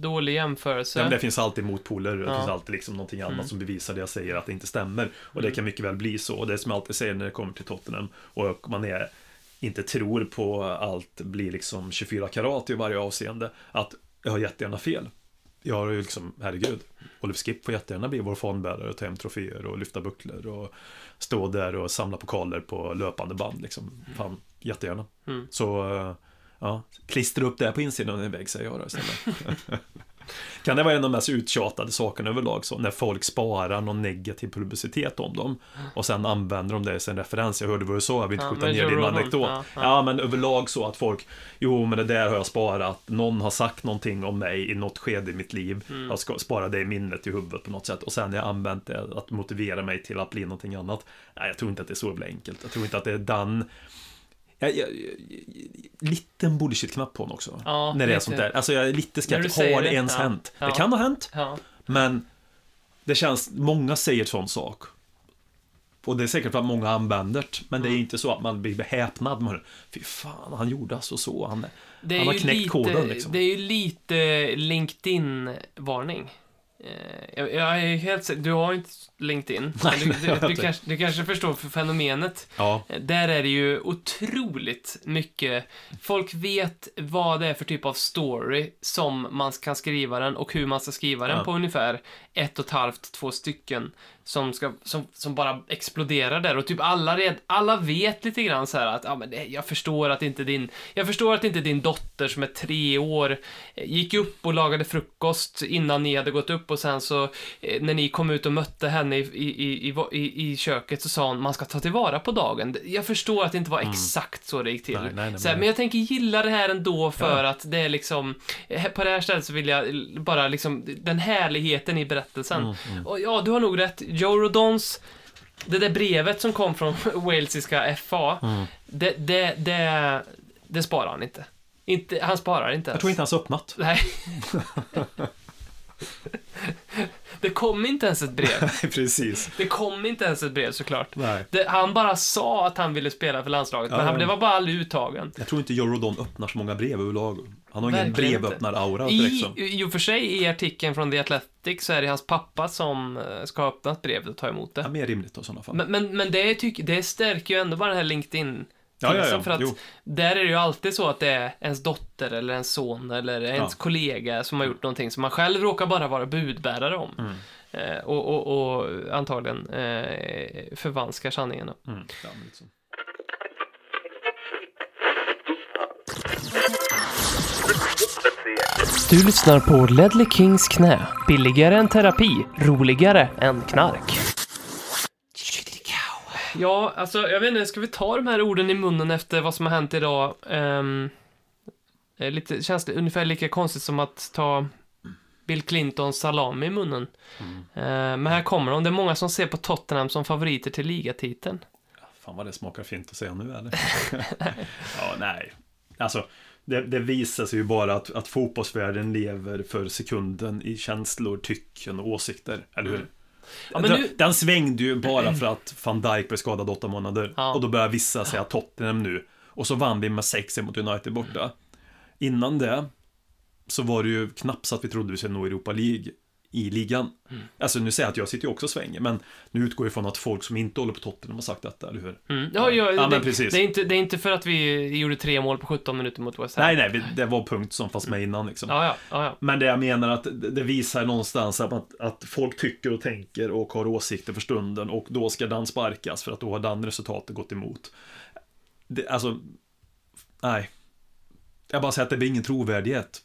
dålig jämförelse. Ja, men det finns alltid motpoler, det Ja. finns alltid liksom någonting annat Mm. som bevisar det jag säger att det inte stämmer. Och det Mm. kan mycket väl bli så. Och det är som jag alltid säger när det kommer till Tottenham och man är, inte tror på allt blir liksom 24 karat i varje avseende. Att jag har jättegärna fel. Jag har ju liksom, herregud, Oliver Skip får jättegärna bli vår fanbärare och ta hem troféer och lyfta bucklor och stå där och samla pokaler på löpande band liksom. Fan, jättegärna. Mm. Så, eh, ja, klistra upp det på insidan av din vägg säger jag då istället. [laughs] [laughs] kan det vara en av de mest uttjatade sakerna överlag, så när folk sparar någon negativ publicitet om dem och sen använder de det i sin referens. Jag hörde vad du sa, jag vill inte Ja, skjuta ner din anekdot. ja, Ja, ja. men överlag så att folk, jo men det där har jag sparat, någon har sagt någonting om mig i något skede i mitt liv. Mm. Jag ska spara det i minnet i huvudet på något sätt och sen har jag använt det att motivera mig till att bli någonting annat. Nej, jag tror inte att det är så enkelt. Jag tror inte att det är den jag, jag, jag, liten bullshit-knapp på honom också. Ja, när det är sånt där. Alltså jag är lite skeptisk. Har det ens ja. hänt? Ja. Det kan ha hänt. Ja. Men det känns, många säger sån sak. Och det är säkert för att många använder det. Men det är Mm. inte så att man blir häpnad. Man, Fy fan, han gjorde alltså så. Han, Det är Han har knäckt lite, koden, liksom. Det är ju lite LinkedIn-varning. Eh, Jag, jag är helt säker, du har inte LinkedIn. [laughs] Nej, du, du, du, kanske, du kanske förstår för fenomenet. ja. Eh, Där är det ju otroligt mycket, folk vet vad det är för typ av story som man kan skriva den och hur man ska skriva den Ja. på ungefär ett och ett halvt, två stycken som, ska, som, som bara exploderar där och typ alla, red, alla vet lite grann så här att ja, men det, jag förstår att inte din jag förstår att inte din dotter som är tre år eh, gick upp och lagade frukost innan ni hade gått upp och sen så eh, när ni kom ut och mötte henne i, i, i, i, i, köket så sa hon man ska ta tillvara på dagen. Jag förstår att det inte var exakt så det gick till. Mm. Nej, nej, nej, så här, men- men jag tänker gilla det här ändå för Ja. att det är liksom eh, på det här stället så vill jag bara liksom den härligheten i berättelsen. Mm, mm. Och ja, du har nog rätt. Joe Rodons det där brevet som kom från [laughs] walesiska FA, Mm. det, det, det, det sparar han inte. inte. Han sparar inte Jag ens. tror inte ens öppnat. Nej. [laughs] det kom inte ens ett brev. [laughs] Nej, precis. Det kom inte ens ett brev såklart. Nej. Det, han bara sa att han ville spela för landslaget, men Ja, han ja. blev bara aldrig uttagen. Jag tror inte Joe Rodon öppnar så många brev överlag. Han har ingen Verkligen brevöppnar-aura direkt I. I och för sig, i artikeln från The Athletic så är det hans pappa som eh, ska öppna ett brev och ta emot det. Ja, mer rimligt då, i sådana fall. Men, men, men det, tyck, det stärker ju ändå bara den här LinkedIn Ja, ja, ja. För att Jo. där är det ju alltid så att det är ens dotter eller ens son eller ens kollega som har gjort någonting som man själv råkar bara vara budbärare om. Mm. Eh, och, och, och antagligen eh, förvanskar sanningen. Mm. Ja, Du lyssnar på Ledley Kings knä. Billigare än terapi, roligare än knark. Ja, alltså jag vet inte, ska vi ta de här orden i munnen efter vad som har hänt idag? Um, lite, känns det ungefär lika konstigt som att ta Bill Clintons salami i munnen. Eh, men här kommer de. Det är många som ser på Tottenham som favoriter till ligatiteln. Fan vad det smakar fint att säga nu eller? [laughs] ja, nej. Alltså, det, det visar sig ju bara att, att fotbollsvärlden lever för sekunden i känslor, tycken och åsikter, eller hur? Mm. Ja, den, nu- den svängde ju bara för att van Dijk blev skadad åtta månader. Ja. Och då började vissa säga Tottenham nu. Och så vann vi med 6 mot United borta. Innan det så var det ju knappt så att vi trodde vi skulle nå Europa League i ligan. Mm. Alltså nu säger jag att jag sitter ju också och svänger, men nu utgår jag ifrån att folk som inte håller på Tottenham har sagt detta, eller hur? Mm. Ja, ja, Ja, det, men precis. Det, är inte, det är inte för att vi gjorde tre mål på 17 minuter mot West Ham. Nej, nej, det var punkt som fanns med innan liksom. Ja, ja, ja, ja. Men det jag menar att det visar någonstans att, att folk tycker och tänker och har åsikter för stunden och då ska den sparkas för att då har den resultatet gått emot. Det, alltså, nej. Jag bara säger att det blir ingen trovärdighet.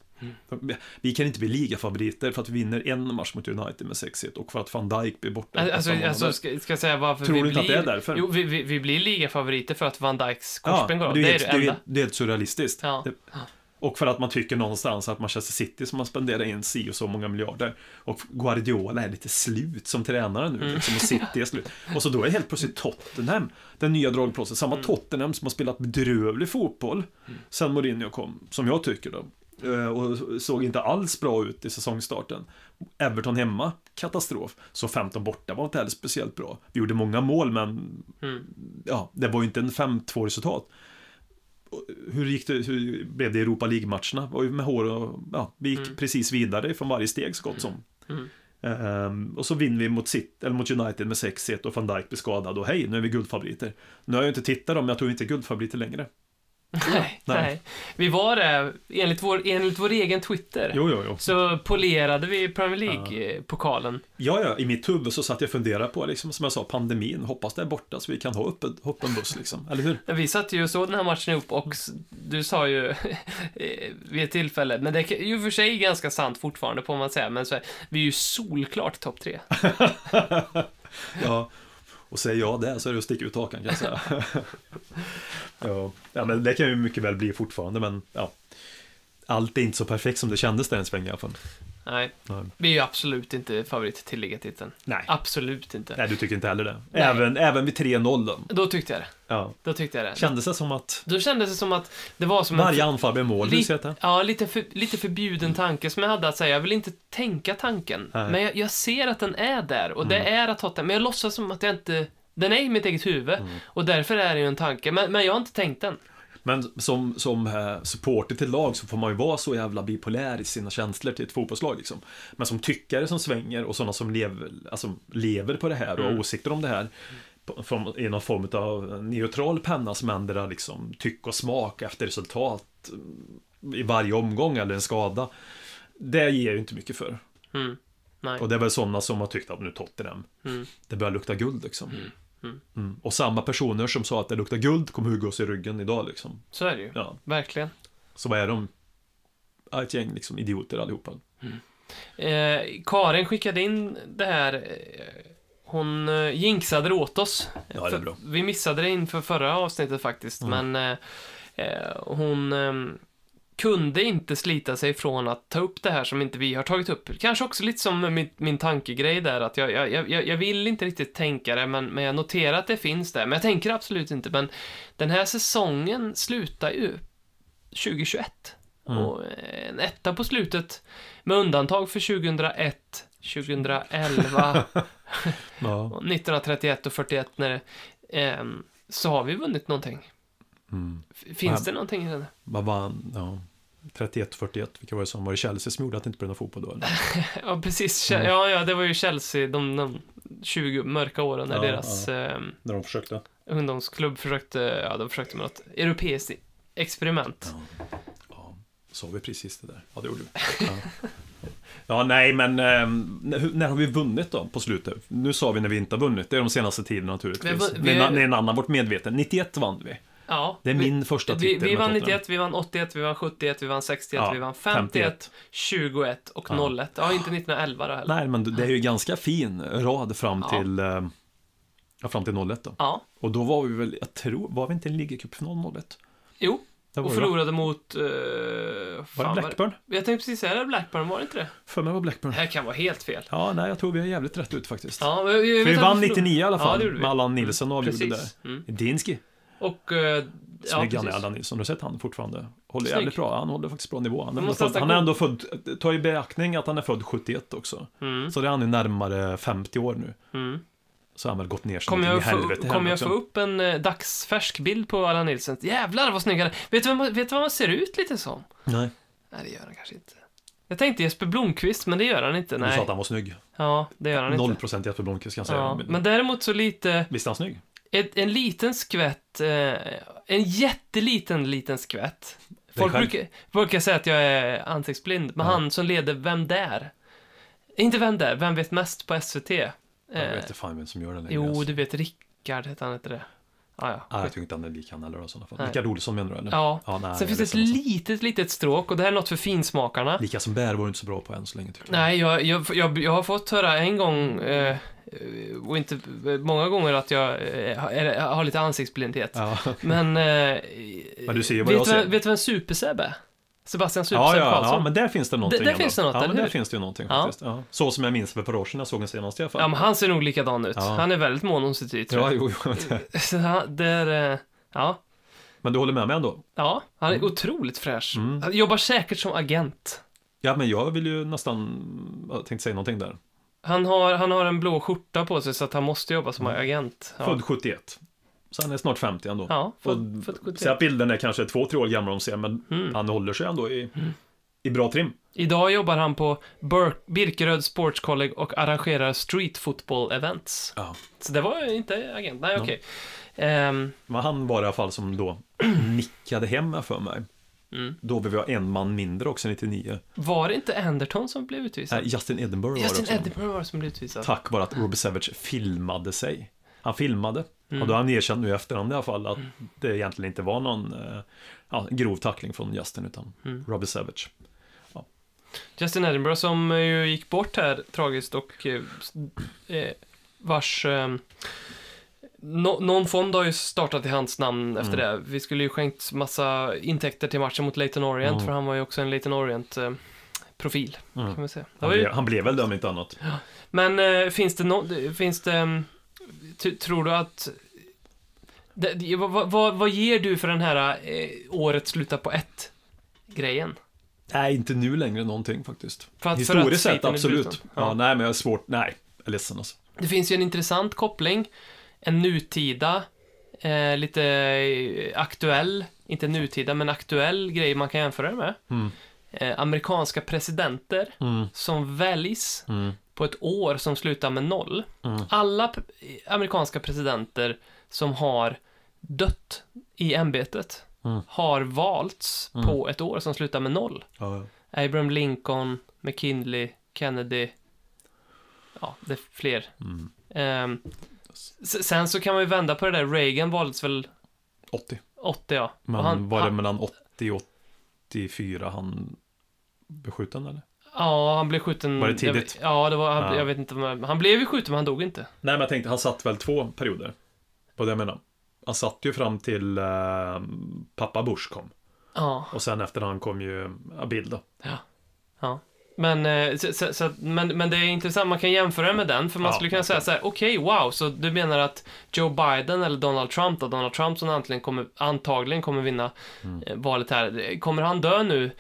Vi kan inte bli ligafavoriter för att vi vinner en match mot United med 6-1 och för att van Dijk blir borta. Alltså, alltså ska, ska jag säga varför Tror vi blir... att det är därför? Jo, vi, vi, vi blir ligafavoriter för att Van Dijks ja, korsband går av. det är, Det är det det, är, enda. det är helt surrealistiskt. Ja. Det, och för att man tycker någonstans att Manchester City som har spenderat in si och så många miljarder och Guardiola är lite slut som tränare nu, Mm. liksom, och City är slut. Och så då är helt plötsligt Tottenham den nya dragplåsen. Samma Mm. Tottenham som har spelat bedrövlig fotboll sen Mourinho kom, som jag tycker då. Eh, Och såg inte alls bra ut i säsongstarten. Everton hemma, katastrof. Så 15 borta var inte heller speciellt bra. Vi gjorde många mål, men Mm. ja, det var ju inte en 5-2 resultat. Hur gick det, hur blev det i Europa League-matcherna? Ju med hår och, ja, vi gick precis vidare från varje steg så gott som. Mm. Ehm, och så vinner vi mot, City, eller mot United med 6-1 och van Dijk blir skadad och hej, nu är vi guldfavoriter. Nu har jag inte tittat dem, men jag tror inte guldfavoriter längre. Nej, Nej. nej. Vi var det, enligt vår, enligt vår egen Twitter, Jo, jo, jo. så polerade vi Premier League-pokalen. Ja, ja, i mitt huvud så satt jag och funderade på, liksom, som jag sa, pandemin, hoppas det är borta så vi kan ha upp en, upp en buss, liksom. Eller hur? Vi satt ju och såg den här matchen ihop och du sa ju [laughs] eh, vid ett tillfälle, men det är ju för sig ganska sant fortfarande på man säga, men så här, vi är ju solklart topp tre. [laughs] Ja, och säger jag det så är det att sticka ut hakan kan jag säga. [laughs] ja. men det kan ju mycket väl bli fortfarande, men ja. Allt är inte så perfekt som det kändes där en sväng i alla fall. Nej, Nej. vi är ju absolut inte favorit till ligatiteln. Nej. Absolut inte. Nej, du tycker inte heller det. Nej. Även, även vid 3-0 då. Tyckte jag det. Ja. Då tyckte jag det. Kändes det som att Då kändes det som att det var som en... varje anfall blev mål, Li- det? Ja, lite, för, lite förbjuden tanke som jag hade att säga. Jag vill inte tänka tanken. Nej. Men jag, jag ser att den är där och det Mm. är att Tottenham. Men jag låtsas som att jag inte... Den är i mitt eget huvud Mm. och därför är det ju en tanke. Men, men jag har inte tänkt den. Men som, som eh, supporter till lag så får man ju vara så jävla bipolär i sina känslor till ett fotbollslag liksom. Men som tyckare som svänger och sådana som lever, alltså, lever på det här och har Mm. åsikter om det här i någon form av neutral penna som ändrar liksom tyck och smak efter resultat mm, i varje omgång eller en skada. Det ger ju inte mycket för. Mm. Och det är väl sådana som har tyckt att nu Tottenham, Mm. det börjar lukta guld liksom. Mm. Mm. Och samma personer som sa att det luktar guld kommer hugga oss i ryggen idag liksom. Så är det ju. Ja. Verkligen. Så vad är de? Ett gäng liksom idioter allihopa. Eh, Karin skickade in det här. Eh, hon eh, jinxade det åt oss. Ja, det är bra. Vi missade det inför förra avsnittet faktiskt, Mm. men eh, eh, hon eh, kunde inte slita sig från att ta upp det här som inte vi har tagit upp. Kanske också lite som min, min tankegrej där, att jag, jag, jag, jag vill inte riktigt tänka det, men, men jag noterar att det finns där. Men jag tänker absolut inte, men den här säsongen slutar ju 2021. Mm. Och eh, en etta på slutet, med undantag för 2001, 2011, [laughs] [laughs] Ja. och 1931 och 41 när det, ehm, så har vi vunnit någonting. Mm. Finns Ja. det någonting i den? Vad vann? Ja. 31-41, vilka var det som var det Chelsea som gjorde att det inte blev någon fotboll då? Eller? [laughs] Ja, precis. Mm. Ja, ja, det var ju Chelsea, de, de 20 mörka åren när Ja, deras... ehm, När de försökte. ungdomsklubb försökte, ja, de försökte med något europeiskt experiment. Ja, sa vi precis det där? Ja, det gjorde vi. Ja, ja nej, men eh, när, har vi vunnit då på slutet? Nu sa vi när vi inte har vunnit, det är de senaste tiderna naturligtvis. Vi vi När, när en annan varit medveten. 91 vann vi. Ja, Det är vi, min första vi, titel vi med vann Tottenham. 91, vi vann 81, vi vann 71, vi vann 61, Ja, vi vann 51, 21 och Ja. 01. Ja, inte 1911 då heller. Nej, men det är ju ganska fin rad fram Ja. till, eh, ja, fram till 01 då. Ja, Och då var vi väl, jag tror, var vi inte i en ligacupfinal 01? jo, Det var och vi, förlorade mot... Uh, Var det Blackburn? Jag tänkte precis säga det, Blackburn, var det inte det? För mig var Blackburn. Det här kan vara helt fel. Ja, nej, jag tror vi har jävligt rätt ut faktiskt. Ja, men vi, För vi vann 99 i alla Ja, fall, det vi. med Allan Nilsson och avgjorde där. Precis. Mm. Dinski. Och... Ja, Snygg han är. Allan Nilsson. Har du sett han fortfarande? Håller Snygg. jävligt bra. Han håller faktiskt bra nivå. Han är, ändå född, han är ändå född, ta i beaktning att han är född 71 också. Mm. Så det är han ju närmare 50 år nu. Mm. Så har han väl gått ner in i helvete kommer jag få upp en eh, dagsfärsk bild på Allan Nilsson? Jävlar vad snygg han är. Vet du vad man, vet du vad man ser ut lite som? Nej, Nej, det gör han kanske inte. Jag tänkte Jesper Blomqvist, men det gör han inte. du sa Nej. att han var snygg. Ja, det gör han inte. 0% Jesper Blomqvist kan jag säga. Ja, men däremot så lite, Visst är han snygg? Ett, en liten skvätt, eh, en jätteliten liten skvätt. Folk brukar, brukar säga att jag är ansiktsblind, men Ja. han som leder Vem där? Inte Vem där, Vem vet mest på SVT? Jag Eh, vet inte fan vem som gör det längre. jo, alltså. du vet Rickard hette han inte det? Ah, ja, Nej, jag tycker inte han är lik han heller i sådana fall. Rickard Olsson menar du eller? Ja. ja nej, Sen finns jag det ett litet, litet stråk och det här är något för finsmakarna. Lika som bär var du inte så bra på än så länge tycker jag. Nej, jag, jag, jag, jag har fått höra en gång, eh, och inte många gånger, att jag eh, har- är- har lite ansiktsblindhet. Ja. [laughs] Men... Eh, Men du ser ju vad vet, jag du ser. vem- vet du vem Superseb är? Sebastian Ja, Superseb ja, Karlsson. ja, men där finns det någonting Där- där ändå. finns det något, Ja, eller men där finns det ju någonting Ja. faktiskt. Ja. Så som jag minns för ett par år sedan jag såg den senast i alla fall. Ja, men han ser nog likadan ut. Ja. Han är väldigt mån om sitt yttre. Ja, jo, jo. [laughs] Så han- det är, eh, ja. Men du håller med mig ändå? ja, han är otroligt fräsch. Mm. Han jobbar säkert som agent. Ja, men jag vill ju nästan... Jag tänkte säga någonting där. Han har, han har en blå skjorta på sig så att han måste jobba som Mm. agent. Ja, Född 71. Så han är snart 50 ändå. ja född, född 71. Säg att bilden är kanske två, tre år gammal om ser, men Mm. han håller sig ändå i, i bra trim. Idag jobbar han på Bur- Birkeröd Sports College och arrangerar street football events. Ja. Så det var inte agent. Nej, Ja. okej. Ehm, Men han var i alla fall som då [clears throat] nickade hem för mig. Mm. Då vi var en man mindre också 99. Var det inte Anderton som blev utvisad? Nej, Justin Edinburgh var det också. Edinburgh var det som blev utvisad. Tack vare att Robbie Savage filmade sig. Han filmade. Mm. Och då har han erkänt nu i efterhand i alla fall att det egentligen inte var någon eh, ja, grov tackling från Justin utan Mm. Robbie Savage. Justin Edinburgh som eh, ju gick bort här tragiskt och eh, eh, vars eh, nå- någon fond har ju startat i hans namn efter Mm. det. Vi skulle ju skänkt massa intäkter till matchen mot Leighton Orient Mm. för han var ju också en Leighton Orient eh, profil Mm. kan man säga. Han, var ju, blev, han blev väl det om inte annat. men eh, finns det no, finns det mm, tror du att det, vad, vad, vad ger du för den här eh, året slutar på ett grejen? Nej, inte nu längre någonting faktiskt. För att- Historiskt sett, absolut. Ja. Ja. nej, men jag är svårt. Nej, jag är ledsen alltså. Det finns ju en intressant koppling. En nutida, eh, lite eh, aktuell, inte nutida, men aktuell grej man kan jämföra det med. Mm. Eh, amerikanska presidenter Mm. som väljs Mm. på ett år som slutar med noll. Mm. Alla amerikanska presidenter som har dött i ämbetet Mm. har valts Mm. på ett år som slutar med noll. Ja, ja. Abraham Lincoln, McKinley, Kennedy. Ja, det är fler. Mm. Sen så kan man ju vända på det där. Reagan valdes väl 80. 80, ja. Men han, var det han, mellan 80 och 84 han blev skjuten eller? Ja, han blev skjuten... Var det tidigt? Jag, ja, det var... Han, Ja. Jag vet inte. Han blev ju skjuten, men han dog inte. Nej, men jag tänkte, han satt väl två perioder. Vad det jag menar. Han satt ju fram till eh, pappa Bush kom. Ja, Och sen efter han kom ju ja, Bill då. ja. Men, eh, så, så, men, men det är intressant, man kan jämföra med den, för man Ja, skulle kunna säga så här, okej, wow, så du menar att Joe Biden eller Donald Trump då, Donald Trump som antagligen kommer, antagligen kommer vinna Mm. eh, valet här, kommer han dö nu?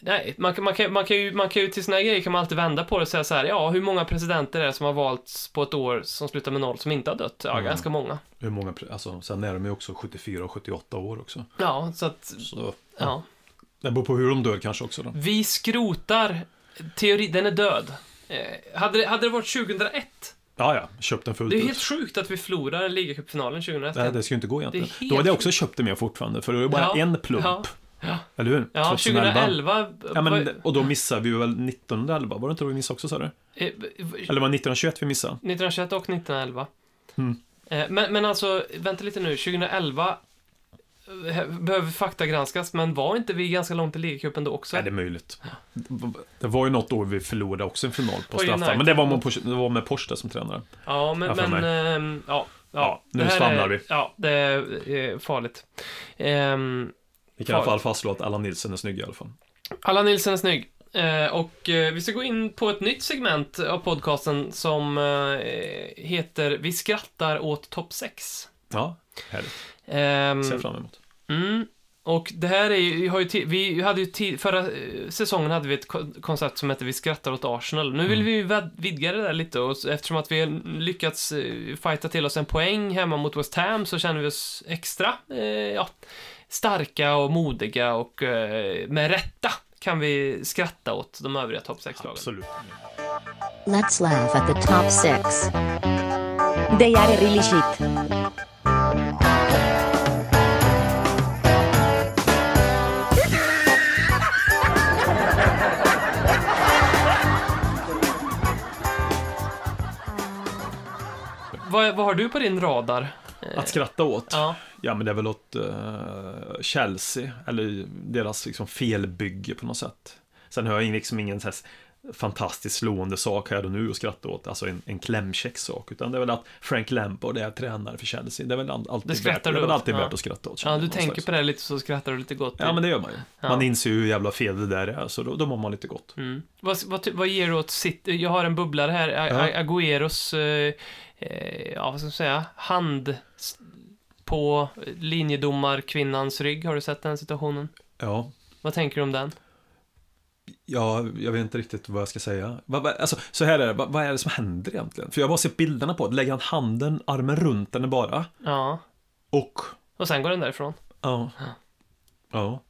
Nej, man, kan- man, kan, man, kan ju, man kan ju till här grejer kan man alltid vända på det och säga så här, ja, hur många presidenter är det som har valts på ett år som slutar med noll som inte har dött? Ja, Mm. ganska många. Hur många, alltså, sen är de ju också 74 och 78 år också. Ja, så att, Så ja. det beror på hur de dör kanske också då. Vi skrotar teori, den är död. Eh, hade, det, hade det varit 2001 Ja, ja, köpt den fullt Det är ut. helt sjukt att vi förlorar ligacupfinalen 2001. Nej, det ju inte gå egentligen. Då hade jag också köpt det med fortfarande, för det var ju bara Ja, en plump. ja, ja. Eller hur? Ja, 2011. Ja, men, och då missade vi väl 1911, var det inte då vi missade också, sa du? eh, Eller var det 1921 vi missade? 1921 och 1911. Mm. Eh, Men, men alltså, vänta lite nu. 2011 eh, behöver faktagranskas, men var inte vi ganska långt i ligacupen då också? Nej, det är möjligt. Det var ju något år vi förlorade också en final på straffar, men det var, med, det var med Porsche som tränare. Ja, men... Men ehm, ja, ja, Ja, nu svamlar vi. Ja, det är eh, farligt. Ehm, Vi kan i alla fall fastslå att Allan Nilsson är snygg i alla fall. Allan Nilsson är snygg. Eh, och eh, vi ska gå in på ett nytt segment av podcasten som heter Vi skrattar åt topp 6. Ja, härligt. Ehm, Ser fram emot. Mm. Och det här är ju, vi har ju, vi hade ju ti- förra eh, säsongen hade vi ett ko- koncept som hette Vi skrattar åt Arsenal. Nu vill Mm. vi ju vidga det där lite och eftersom att vi har lyckats eh, fighta till oss en poäng hemma mot West Ham så känner vi oss extra, eh, ja, starka och modiga och eh, med rätta kan vi skratta åt de övriga topp 6-lagen. Absolut. Let's laugh at the top six. They are really shit. Vad, vad har du på din radar? Att skratta åt? Ja, Ja, men det är väl åt eh, Chelsea, eller deras liksom felbygge på något sätt. Sen har jag liksom ingen så här fantastiskt slående sak här och nu att skratta åt, alltså en, en klämkäck sak, utan det är väl att Frank Lampard är tränare för Chelsea. Det är väl all- alltid, Det värt, det är väl alltid ja. värt att skratta åt. ja du tänker någonstans. på det lite så skrattar du lite gott. Ja, men det gör man ju. Ja. Man inser ju hur jävla fel det där är, så då, då mår man lite gott. Mm. Vad, vad, vad ger du åt sitt... Jag har en bubblare här, A- Ja. Agüeros, eh, eh, ja vad ska man säga, hand på linjedomarkvinnans rygg. Har du sett den situationen? Ja, Vad tänker du om den? Ja, jag vet inte riktigt vad jag ska säga. Alltså, så här är det, vad, är det som händer egentligen? För jag har bara sett bilderna på det. Lägger han handen, armen runt henne bara? Ja, Och, och sen går den därifrån. ja. Ja.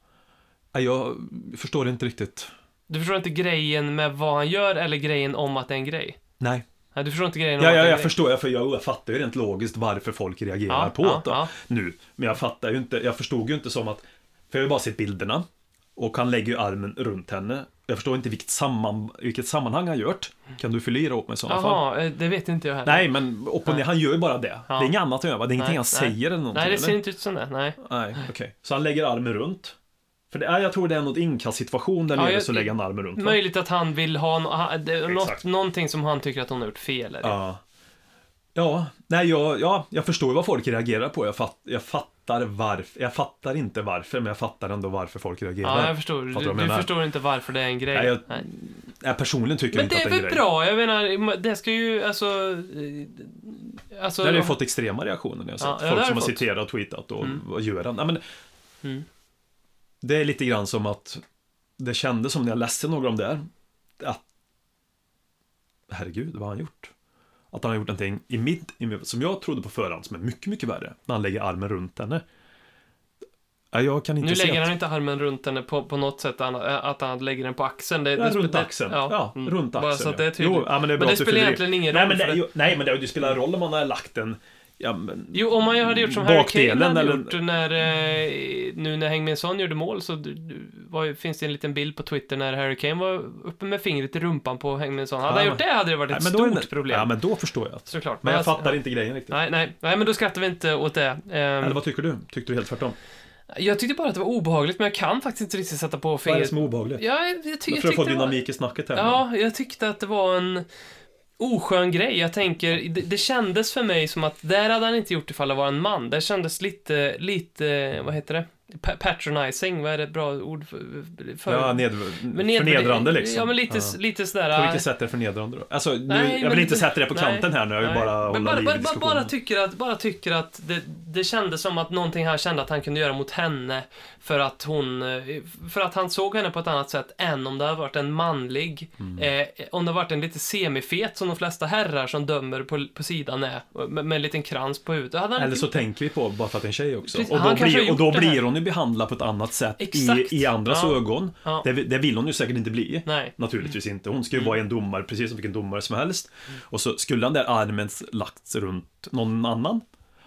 Jag förstår inte riktigt. Du förstår inte grejen med vad han gör eller grejen om att det är en grej? Nej. Nej, du förstår inte grejen Ja, det ja, jag grej. förstår, jag, för jag, jag fattar ju rent logiskt varför folk reagerar Ja, på det ja. nu. Men jag fattar ju inte, jag förstod ju inte som att, för jag har ju bara sett bilderna. Och han lägger ju armen runt henne. Jag förstår inte vilket, samman, vilket sammanhang han gjort. Kan du fylla i det åt mig i sådana fall? Jaha, eh, det vet inte jag heller. Nej, men upp och ner, han gör ju bara det. Det är inget annat han gör, va? Det är ingenting Nej, han nej. säger eller någonting. Nej, det eller? ser inte ut som det. Nej. Nej, okej. Så han lägger armen runt. För det är, jag tror det är något inkastsituation där Ja, nere, så lägger han armen runt. va? Möjligt att han vill ha no, det, något, någonting som han tycker att hon har gjort fel. Eller? Ja. Ja, nej, jag, ja, jag förstår ju vad folk reagerar på. Jag, fatt, jag fattar varför. Jag fattar inte varför, men jag fattar ändå varför folk reagerar. Ja, jag förstår. Fattar Du, du förstår inte varför det är en grej. Nej, jag- Nej. Jag personligen tycker Men inte det att är det är en väl grej. bra? Jag menar, det ska ju alltså... eh, alltså Där har ju fått extrema reaktioner när jag Ja, sett. ja, det Folk som har fått. citerat och tweetat och Mm. vad gör han? Nej, men Mm. Det är lite grann som att det kändes som när jag läste några om det här, att herregud, vad har han gjort? Att han har gjort någonting i mitt, som jag trodde på förhand som är mycket, mycket värre, när han lägger armen runt henne. Ja, jag kan inte Nu lägger att... han inte armen runt henne på, på något sätt, att han lägger den på axeln. Det, Ja, det, runt det, axeln. Ja, mm. runt axeln. Bara så att det är ja. tydligt. Jo, ja, men det, men det spelar egentligen ingen Nej, roll. men det, jo, nej, men det, det spelar roll om man har lagt en... Ja, men, Jo, om man hade gjort som Harry Kane hade eller- gjort när, eh, nu när Heung-Min Son gjorde mål så du, du, var, finns det en liten bild på Twitter när Harry Kane var uppe med fingret i rumpan på Heung-Min Son. Hade Ja, han gjort det hade det varit nej, ett stort det- problem. Ja, men då förstår jag. Såklart. Men jag alltså- fattar inte grejen riktigt. Nej, nej, nej, men då skrattar vi inte åt det. Ehm, Eller vad tycker du? Tyckte du helt tvärtom? jag tyckte bara att det var obehagligt, men jag kan faktiskt inte riktigt sätta på Vad är det fingret. som är obehagligt? Ja, jag, jag, ty- jag tyckte det var... dynamik i snacket här. Ja, jag tyckte att det var en oskön grej. Jag tänker, det, det kändes för mig som att där hade han inte gjort ifall det var en man. Det kändes lite, lite, vad heter det? Pa- patronizing, vad är det ett bra ord för? för Ja, ned, men ned- förnedrande liksom. Ja, men lite, Ja. lite sådär... På vilket sätt är det förnedrande då? Alltså, nu, Nej, jag vill inte sätta det på nej, kanten här nu, jag vill nej. bara hålla bara, liv i bara, bara, diskussionen. bara tycker att, bara tycker att det, det kändes som att någonting här kände att han kunde göra mot henne för att hon, för att han såg henne på ett annat sätt än om det hade varit en manlig, Mm. eh, om det hade varit en lite semifet som de flesta herrar som dömer på, på sidan är, med, med en liten krans på huvudet. Han Eller så tänker vi på bara för att det är en tjej också. Precis, och han då, blir, och då blir hon ju behandlad på ett annat sätt i, Exakt. i andras Ja. ögon. Ja. Det, det vill hon ju säkert inte bli. Nej. Naturligtvis inte. Hon ska ju Mm. vara en domare, precis som vilken domare som helst. Och så skulle den där armen lagts runt någon annan,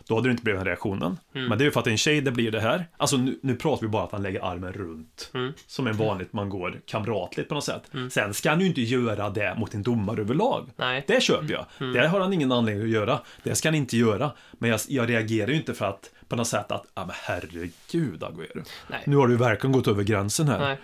då hade det inte blivit den reaktionen. Mm. Men det är ju för att en tjej det blir det här. Alltså nu, nu pratar vi bara att han lägger armen runt. Mm. Som en vanligt man går kamratligt på något sätt. Sen ska han ju inte göra det mot en domare överlag. Nej. Det köper jag. Det har han ingen anledning att göra. Det ska han inte göra. Men jag, jag reagerar ju inte för att på något sätt att, ja men herregud Agüero. Nej. Nu har du verkligen gått över gränsen här. Nej.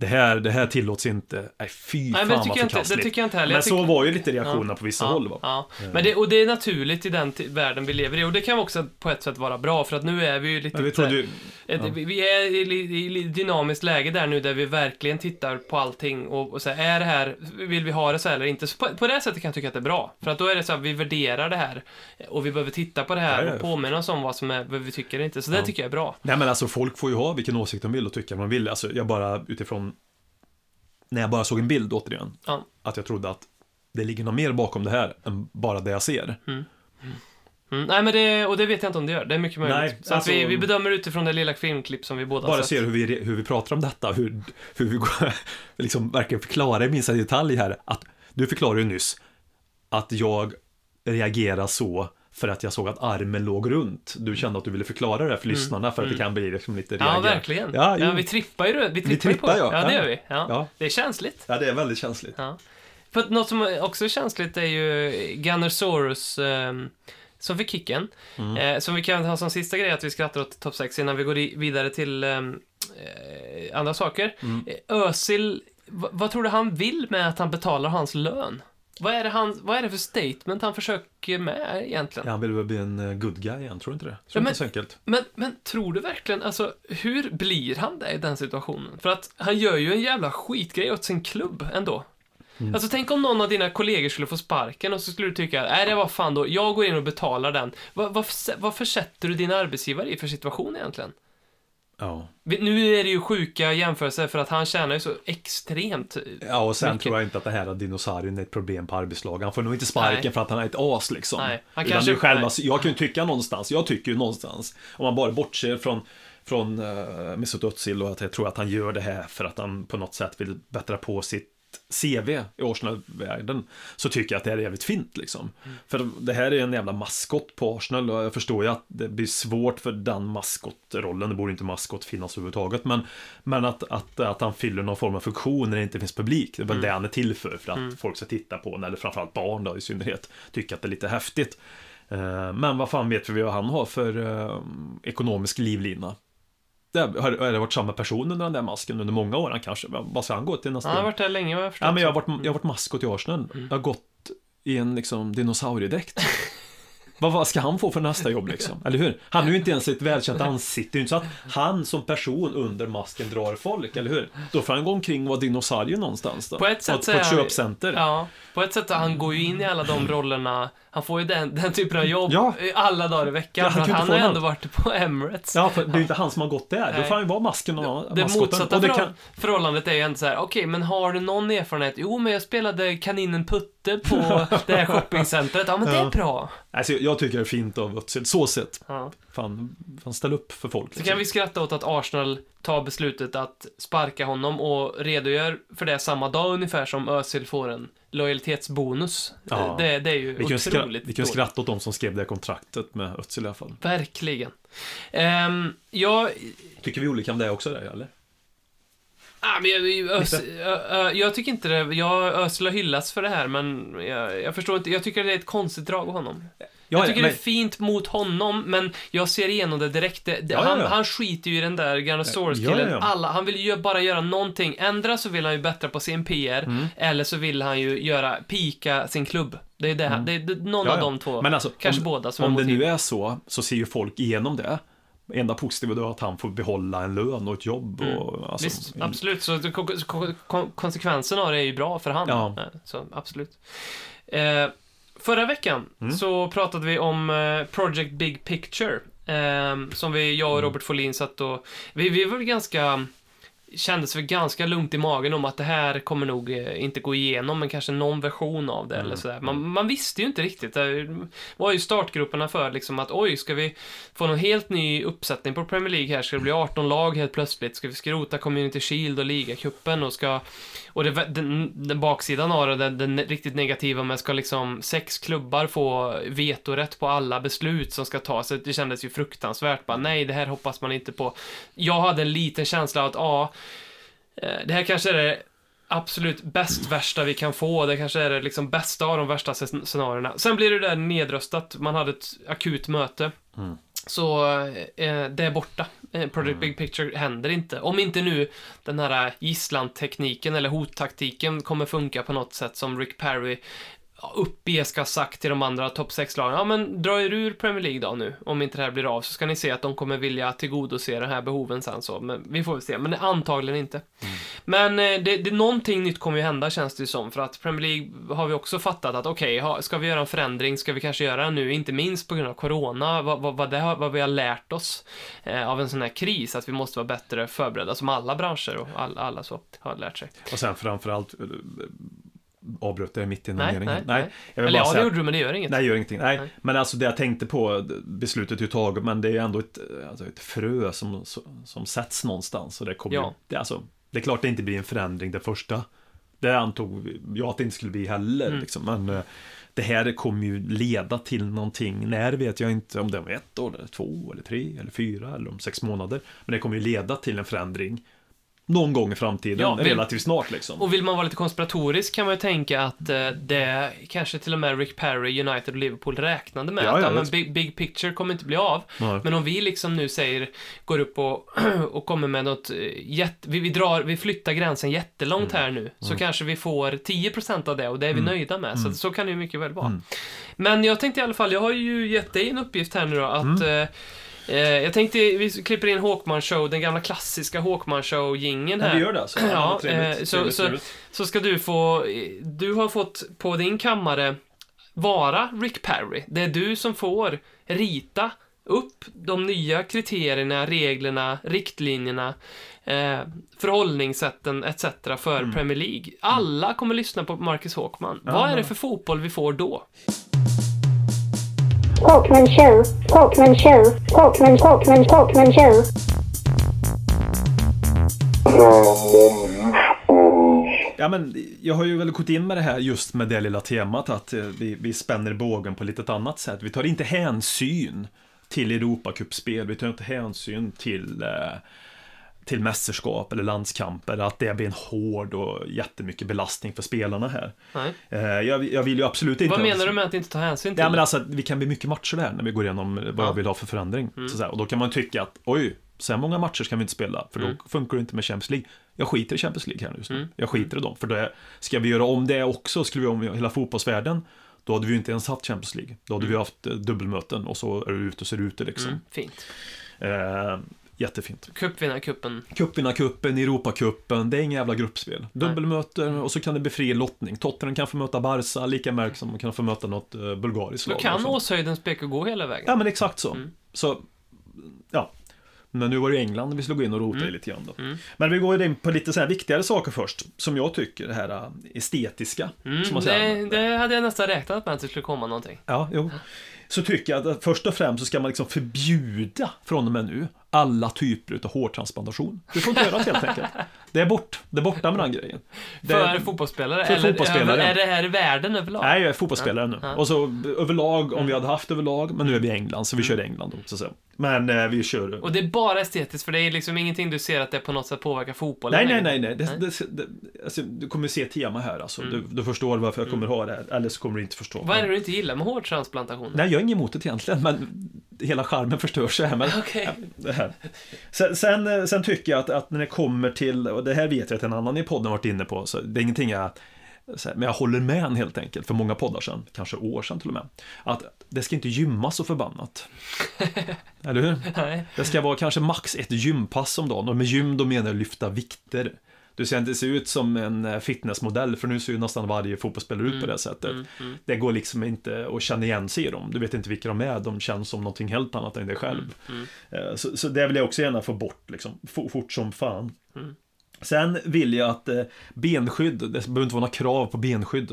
Det här, det här tillåts inte. Nej, fy Nej, fan vad tycker, inte, det förkastligt. tycker jag inte heller. Men Jag så tycker- var ju lite reaktionerna på vissa ja, håll va? Ja, men det, och det är naturligt i den världen vi lever i. Och det kan också på ett sätt vara bra, för att nu är vi ju lite... Vi trodde ju, Ett, vi- är i i dynamiskt läge där nu där vi verkligen tittar på allting och, och säger, är det här, vill vi ha det så här eller inte? Så på, på det sättet kan jag tycka att det är bra. För att då är det så att vi värderar det här och vi behöver titta på det här Ja, ja. och påminna oss om vad som är, vad vi tycker inte. Så det Ja. tycker jag är bra. nej men alltså folk får ju ha vilken åsikt de vill och tycka vad de vill. Alltså jag bara utifrån, när jag bara såg en bild återigen, Ja. att jag trodde att det ligger något mer bakom det här än bara det jag ser. Mm, nej men det, och det vet jag inte om det gör. Det är mycket möjligt. Nej, så alltså- att vi, vi bedömer utifrån det lilla filmklipp som vi båda Bara sett. ser hur vi, hur vi pratar om detta, hur, hur vi går, [laughs] liksom verkligen förklarar i minsta detalj här. Att, du förklarade ju nyss att jag reagerar så för att jag såg att armen låg runt. Du kände att du ville förklara det för lyssnarna för att det kan bli liksom lite Mm. Ja, verkligen. Ja, Ja, vi trippar ju vi trippar, ju trippar, på. ja. Ja, det gör vi. Ja. Det är känsligt. Ja, det är väldigt känsligt. Ja. För något som också är känsligt är ju Gunnersaurus ehm, som fick kicken. Mm. Eh, som vi kan ha som sista grej att vi skrattar åt topp 6 innan vi går vidare till ehm, eh, andra saker. Mm. Eh, Özil, vad tror du han vill med att han betalar hans lön? Vad är det, han, vad är det för statement han försöker med egentligen? Ja, han vill väl bli en eh, good guy igen, tror du inte det? Ja, Tror men- inte så enkelt. Men, men tror du verkligen, alltså hur blir han det i den situationen? För att han gör ju en jävla skitgrej åt sin klubb ändå. Mm. Alltså tänk om någon av dina kollegor skulle få sparken och så skulle du tycka, nej det var fan då, jag går in och betalar den. Vad, vad, vad försätter du din arbetsgivare i för situation egentligen? Ja. Nu är det ju sjuka jämförelser för att han tjänar ju så extremt. Ja, och sen Mycket. tror jag inte att det här att dinosaurien är ett problem på arbetslaget. Han får nog inte sparken Nej. för att han är ett as liksom. Nej, han Utan kanske- själva, nej. jag kan ju tycka någonstans, jag tycker ju någonstans, om man bara bortser från från uh, Mesut Özil och att jag tror att han gör det här för att han på något sätt vill bättra på sitt CV i Arsenal-världen så tycker jag att det här är jävligt fint liksom. Mm. För det här är en jävla maskott på Arsenal och jag förstår ju att det blir svårt för den maskottrollen, det borde inte maskott finnas överhuvudtaget, men, men att, att, att han fyller någon form av funktion när det inte finns publik, det är väl Mm. det han är till för, för att folk ska titta på, eller framförallt barn då i synnerhet, tycker att det är lite häftigt. Eh, Men vad fan vet vi vad han har för eh, ekonomisk livlina? Det har, har det varit samma person under den där masken under många år han kanske? Vad ska han gå till nästa Han har varit där länge vad jag förstått. Ja, men jag har varit, jag har varit maskot i Arsenal. Jag har gått i en liksom dinosauriedräkt. [laughs] vad, vad ska han få för nästa jobb liksom? Eller hur? Han är ju inte ens ett välkänt ansikte. Det är ju inte så att han som person under masken drar folk, eller hur? Då får han gå omkring och vara dinosaurie någonstans då. På ett sätt på, på ett köpcenter. Ja, på ett sätt han går ju in i alla de rollerna. Han får ju den, den typen av jobb Ja. alla dagar i veckan. Ja, han för han har ändå varit på Emirates. Ja, för det är ju inte han som har gått där. Då Nej. får han ju vara masken och Det maskoten. motsatta Och det kan, förhållandet är ju ändå så här, okej, men har du någon erfarenhet? Jo, men jag spelade kaninen Putte på [laughs] det här shoppingcentret. Ja, men det är Ja. bra. alltså, jag tycker det är fint av Özil, så sett. Ja. Fan, fan ställ upp för folk. Så liksom. kan vi skratta åt att Arsenal tar beslutet att sparka honom och redogör för det samma dag ungefär som Özil får en lojalitetsbonus. Ja. Det, det är ju Vi kan, skra- otroligt vi kan skratta åt de som skrev det kontraktet med Özil i alla fall. Verkligen. Um, jag, Tycker vi olika om det också där, eller? ah, men jag, jag, Ös, ö, jag tycker inte det. Jag, Özil har hyllats för det här, men jag, jag förstår inte. Jag tycker det är ett konstigt drag av honom. Ja, jag tycker men, det är fint mot honom, men jag ser igenom det direkt. Det, det, han, han skiter ju i den där Garnosaurus-killen. Alla, han vill ju bara göra någonting. Ändra så vill han ju bättra på sin PR, Mm. eller så vill han ju göra, pika sin klubb. Det är, det, det är någon Mm. Av de två. Men alltså, Kanske om, båda som om det nu är så, så ser ju folk igenom det. Enda positiva då är att han får behålla en lön och ett jobb. Och, alltså, Visst, absolut. Så det- ko- ko- ko- konsekvensen av det är ju bra för han. Ja. Eh, Så absolut. Eh, förra veckan Mm. så pratade vi om eh, Project Big Picture. ehm, som vi, jag och Robert Folin satt och... Vi, vi var ganska... Kändes väl ganska lugnt i magen om att det här kommer nog eh, inte gå igenom, men kanske någon version av det eller sådär. Man, man visste ju inte riktigt. Det var ju startgrupperna för liksom att oj, ska vi få någon helt ny uppsättning på Premier League här? Ska det bli 18 lag helt plötsligt? Ska vi skrota Community Shield och ligacupen och ska... Och det, den, den baksidan av det, den, den riktigt negativa med ska liksom sex klubbar få vetorätt på alla beslut som ska tas. Det kändes ju fruktansvärt. Bara, nej, det här hoppas man inte på. Jag hade en liten känsla av att, ja, eh, det här kanske är det absolut bäst värsta vi kan få. Det kanske är det liksom bästa av de värsta scen- scenarierna. Sen blir det där nedröstat. Man hade ett akut möte. Mm. Så eh, det är borta. Eh, Project Big Picture händer inte. Om inte nu den här gisslantekniken eller hottaktiken kommer funka på något sätt som Rick Perry uppe ska ha sagt till de andra topp 6-lagen. Ja, men dra er ur Premier League då nu. Om inte det här blir av så ska ni se att de kommer vilja tillgodose de här behoven sen så. Men vi får väl se. Men antagligen inte. Men eh, det, det, någonting nytt kommer ju hända känns det ju som. För att Premier League har vi också fattat att okej, ha- ska vi göra en förändring ska vi kanske göra den nu. Inte minst på grund av Corona. Vad, vad, vad, det vad vi har lärt oss eh, av en sån här kris. Att vi måste vara bättre förberedda. Som alla branscher och all, alla så har lärt sig. Och sen framförallt avbröt jag mitt i en Nej, mening. nej, nej. vill Eller ja, det gjorde du, men det gör inget. Nej, gör ingenting. Nej. Nej. Men alltså det jag tänkte på, beslutet är ju taget, men det är ändå ett, alltså ett frö som, som sätts någonstans. Och det kommer Ja. det, är alltså, det är klart det inte blir en förändring det första. Det antog jag att det inte skulle bli heller. Mm. Liksom. Men eh, det här kommer ju leda till någonting. När vet jag inte om det är om ett år, eller två, eller tre, eller fyra, eller om sex månader. Men det kommer ju leda till en förändring någon gång i framtiden, Ja, relativt snart liksom. Och vill man vara lite konspiratorisk kan man ju tänka att eh, det kanske till och med Rick Perry, United och Liverpool räknade med. Ja, att ja, men big, big picture kommer inte bli av. Nej. Men om vi liksom nu säger, går upp och, [clears throat] och kommer med något eh, jätte, vi, vi, drar, vi flyttar gränsen jättelångt Mm. här nu, så kanske vi får 10% av det och det är vi nöjda med. Så, så kan det ju mycket väl vara. Mm. Men jag tänkte i alla fall, jag har ju gett dig en uppgift här nu då, att Mm. eh, jag tänkte, vi klipper in Håkman Show, den gamla klassiska Håkman Show-jingeln här. Ja, vi gör det alltså. Ja, trevligt, eh, så- trevligt, så- trevligt. Så ska du få, du har fått på din kammare vara Rick Perry. Det är du som får rita upp de nya kriterierna, reglerna, riktlinjerna, eh, förhållningssätten etc. för Mm. Premier League. Alla kommer lyssna på Marcus Håkman. Vad är det för fotboll vi får då? Hawkman Show, Hawkman Show, Hawkman, Hawkman, Hawkman Show. Ja, men jag har ju väl gått in med det här just med det lilla temat att eh, vi, vi spänner bågen på lite annat sätt. Vi tar inte hänsyn till Europacupspel, vi tar inte hänsyn till, eh, till mästerskap eller landskamper, att det blir en hård och jättemycket belastning för spelarna här. Nej. Eh, jag, jag vill ju absolut inte... Vad menar du med att inte ta hänsyn till? Ja, men alltså, vi kan bli mycket matcher där när vi går igenom vad Ja. Mm. jag vill ha för förändring. Så säga. Och då kan man tycka att oj, så här många matcher ska vi inte spela, för då Mm. funkar det inte med Champions League. Jag skiter i Champions League här nu just nu. Jag skiter i dem, för då är, ska vi göra om det också, skulle vi om hela fotbollsvärlden, då hade vi ju inte ens haft Champions League. Då hade vi haft eh, dubbelmöten och så är du ute är du ute liksom. mm, fint. Eh, jättefint. Cupvinnarcupen. Cupvinnarcupen, Europacupen, det är inga jävla gruppspel. Dubbelmöten och så kan det bli fri lottning. Tottenham kan få möta Barca, lika märk som man kan få möta något eh, bulgariskt Då lag. kan och så. Åshöjdens BK gå hela vägen. Ja, men exakt så. Mm. Så, ja. Men nu var det ju England vi skulle gå in och rota i lite grann då. Mm. Men vi går in på lite så här viktigare saker först, som jag tycker, det här äh, estetiska. Mm, som man säger. det, det hade jag nästan räknat med att det skulle komma någonting. Ja, jo. Så tycker jag att först och främst så ska man liksom förbjuda från och med nu alla typer av hårtransplantation. Det får inte göras helt enkelt. Det är bort. Det är borta med den grejen. Det För fotbollsspelare? för eller fotbollsspelare. Är det här i världen överlag? Nej, jag är fotbollsspelare nu. Ja. Och så överlag, om vi hade haft överlag, men nu är vi i England, så vi kör England då, så. Men eh, vi kör... Och det är bara estetiskt, för det är liksom ingenting du ser att det på något sätt påverkar fotbollen Nej, nej, nej, nej. Det, det, det, alltså, du kommer se tema här alltså. Du, du förstår varför jag kommer ha det här, eller så kommer du inte förstå. Mm. Vad är det du inte gillar med hårtransplantation? Nej, jag är inget emot det egentligen, men hela charmen förstörs här. Men, [laughs] Okej. Här. Sen, sen, eh, sen tycker jag att, att när det kommer till, och det här vet jag att en annan i podden varit inne på, så det är ingenting jag men jag håller med en helt enkelt, för många poddar sedan, kanske år sedan till och med, att det ska inte gymmas så förbannat. [laughs] Eller hur? Nej. Det ska vara kanske max ett gympass om dagen, och med gym då menar jag lyfta vikter. Du ser inte ut som en eh, fitnessmodell, för nu ser ju nästan varje fotbollsspelare ut på det sättet. Det går liksom inte att känna igen sig i dem. Du vet inte vilka de är, de känns som någonting helt annat än dig själv. Eh, Så, så det vill jag också gärna få bort, liksom, fo- fort som fan. Sen vill jag att eh, benskydd, det behöver inte vara några krav på benskydd.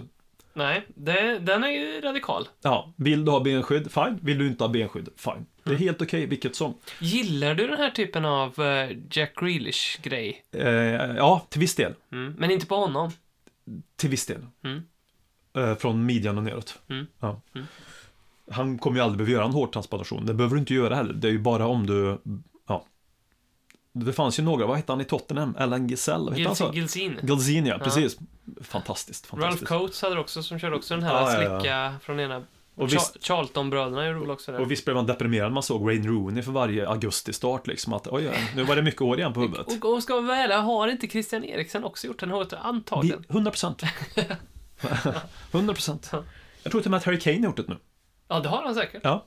Nej, det, den är ju radikal. Ja, vill du ha benskydd, fine. Vill du inte ha benskydd, fine. Det är helt okej, vilket som. Gillar du den här typen av eh, Jack Grealish-grej? Eh, ja, till viss del. Mm. Men inte på honom. Till viss del. Mm. Eh, från midjan och neråt. Mm. Ja. Han kommer ju aldrig behöva göra en hårtransplantation. Det behöver du inte göra heller. Det är ju bara om du, ja. Det fanns ju några, vad hette han i Tottenham? Alan Giselle, vad hette han så? Gilsin. Gilzin, ja, precis. Fantastiskt, Ralph fantastiskt. Coates hade också, som körde också den här Ja, ja, ja. slicka från ena... Och visst- Charlton-bröderna gjorde väl också det. Och visst blev man deprimerad när man såg Wayne Rooney för varje augusti-start liksom. Att oj, nu var det mycket hår igen på huvudet. Och, och ska vara ärliga, har inte Christian Eriksen också gjort den här Vi, antagligen? 100 procent. [laughs] 100 procent. Jag tror till och med att Harry Kane har gjort det nu. Ja, det har han säkert. Ja.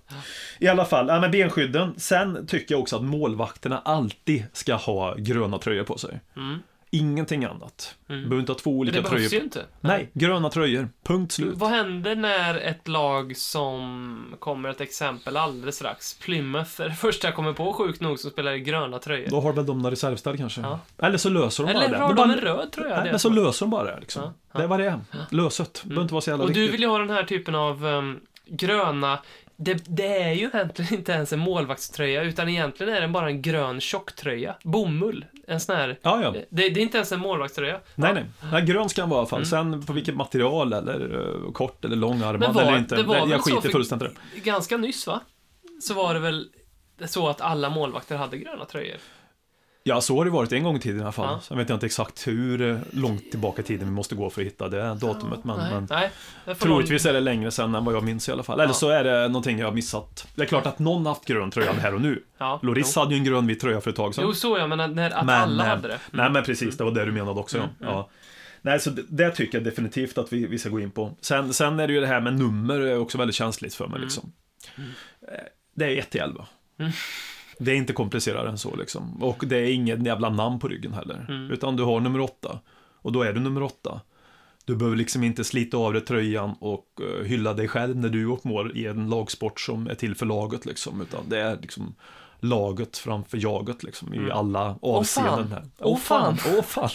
I alla fall, ja, med benskydden. Sen tycker jag också att målvakterna alltid ska ha gröna tröjor på sig. Mm. Ingenting annat. Mm. Behöver inte ha två olika det behövs ju tröjor. inte. Nej, gröna tröjor. Punkt slut. Vad händer när ett lag som kommer ett exempel alldeles strax, Plymouth är det första jag kommer på sjukt nog som spelar i gröna tröjor. Då har väl de några reservställ kanske. Ja. Eller så löser de Eller bara det. har De bara- en röd tröja? Nej, men så löser de bara det liksom. Ja, ja. Det är vad det är. Löset. Behöver inte vara så jävla Och du viktigt. vill ju ha den här typen av ehm, gröna det, det är ju egentligen inte ens en målvaktströja, utan egentligen är den bara en grön tjocktröja. Bomull. En sån här... Ja, ja. Det, det är inte ens en målvaktströja. Nej, nej. nej. Grön ska den vara i alla fall. Sen på vilket material eller uh, kort eller lång var- eller inte. det var väl jag skiter fullständigt i det. Ganska nyss, va? Så var det väl så att alla målvakter hade gröna tröjor. Ja, så har det varit en gång i tiden i alla fall. Ja. Sen vet jag inte exakt hur långt tillbaka i tiden vi måste gå för att hitta det datumet. Men, nej, men nej. det troligtvis är det längre sedan än vad jag minns i alla fall. Eller Ja. så är det någonting jag har missat. Det är klart att någon haft grön tröja här och nu. någon- Ja, Loris jo. hade ju en grönvit tröja för ett tag sedan. Jo, så ja, men när, att Men, alla eh, hade det. Nej, men precis, det var det du menade också. Mm, ja. ja. Nej, så det, det tycker jag definitivt att vi, vi ska gå in på. Sen, sen är det ju det här med nummer är också väldigt känsligt för mig. Liksom. Eh, Det är 1 till 11. Mm. Det är inte komplicerare än så liksom. Och det är inget jävla namn på ryggen heller. Mm. Utan du har nummer 8. Och då är du nummer 8. Du behöver liksom inte slita av dig tröjan och eh, hylla dig själv när du gjort mål i en lagsport som är till för laget liksom. Utan det är liksom laget framför jaget liksom i alla avseenden. här. Åh, fan. Åh fan!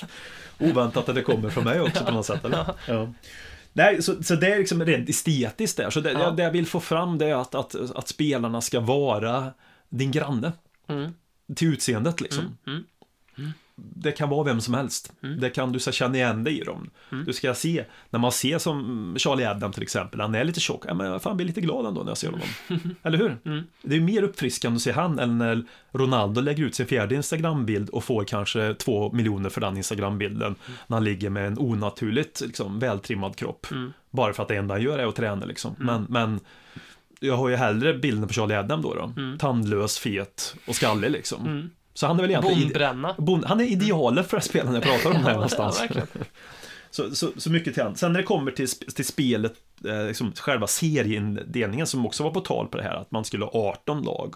Oväntat att det kommer från mig också [laughs] på något sätt, eller? Ja. Nej, så, så det är liksom rent estetiskt där. Så det, Ja. det jag vill få fram det är att, att, att spelarna ska vara din granne. Mm. Till utseendet liksom. Mm. Det kan vara vem som helst. Det kan du ska känna igen dig i dem. Mm. Du ska se, när man ser som Charlie Adam till exempel, han är lite tjock, ja, men jag fan blir lite glad ändå när jag ser honom. [laughs] Eller hur? Mm. Det är mer uppfriskande att se han än när Ronaldo lägger ut sin fjärde Instagrambild och får kanske två miljoner för den Instagrambilden när han ligger med en onaturligt liksom, vältrimmad kropp. Mm. Bara för att det enda han gör är att träna liksom. Men, men jag har ju hellre bilden på Charlie Adam då. då. Tandlös, fet och skallig liksom. Mm. Så han är väl egentligen... ide- Bombränna. Bon, han är idealet för spelaren jag pratar om här [laughs] någonstans. Ja, så, så, så mycket till han. Sen när det kommer till, till spelet, liksom själva serieindelningen som också var på tal på det här, att man skulle ha 18 lag.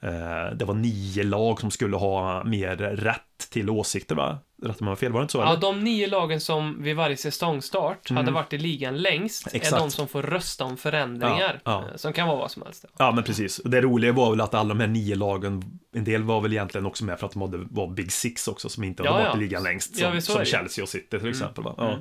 Eh, det var nio lag som skulle ha mer rätt till åsikter, va? Rätt om jag har fel, var det inte så? Ja, eller? de nio lagen som vid varje säsongstart hade varit i ligan längst är Mm. Exakt. de som får rösta om förändringar. Ja, ja. eh, Som kan vara vad som helst. Ja, men precis. Det roliga var väl att alla de här nio lagen, en del var väl egentligen också med för att de hade, var Big Six också, som inte hade Ja, varit i ligan längst. Som, som. Mm. Chelsea och City till exempel. Va?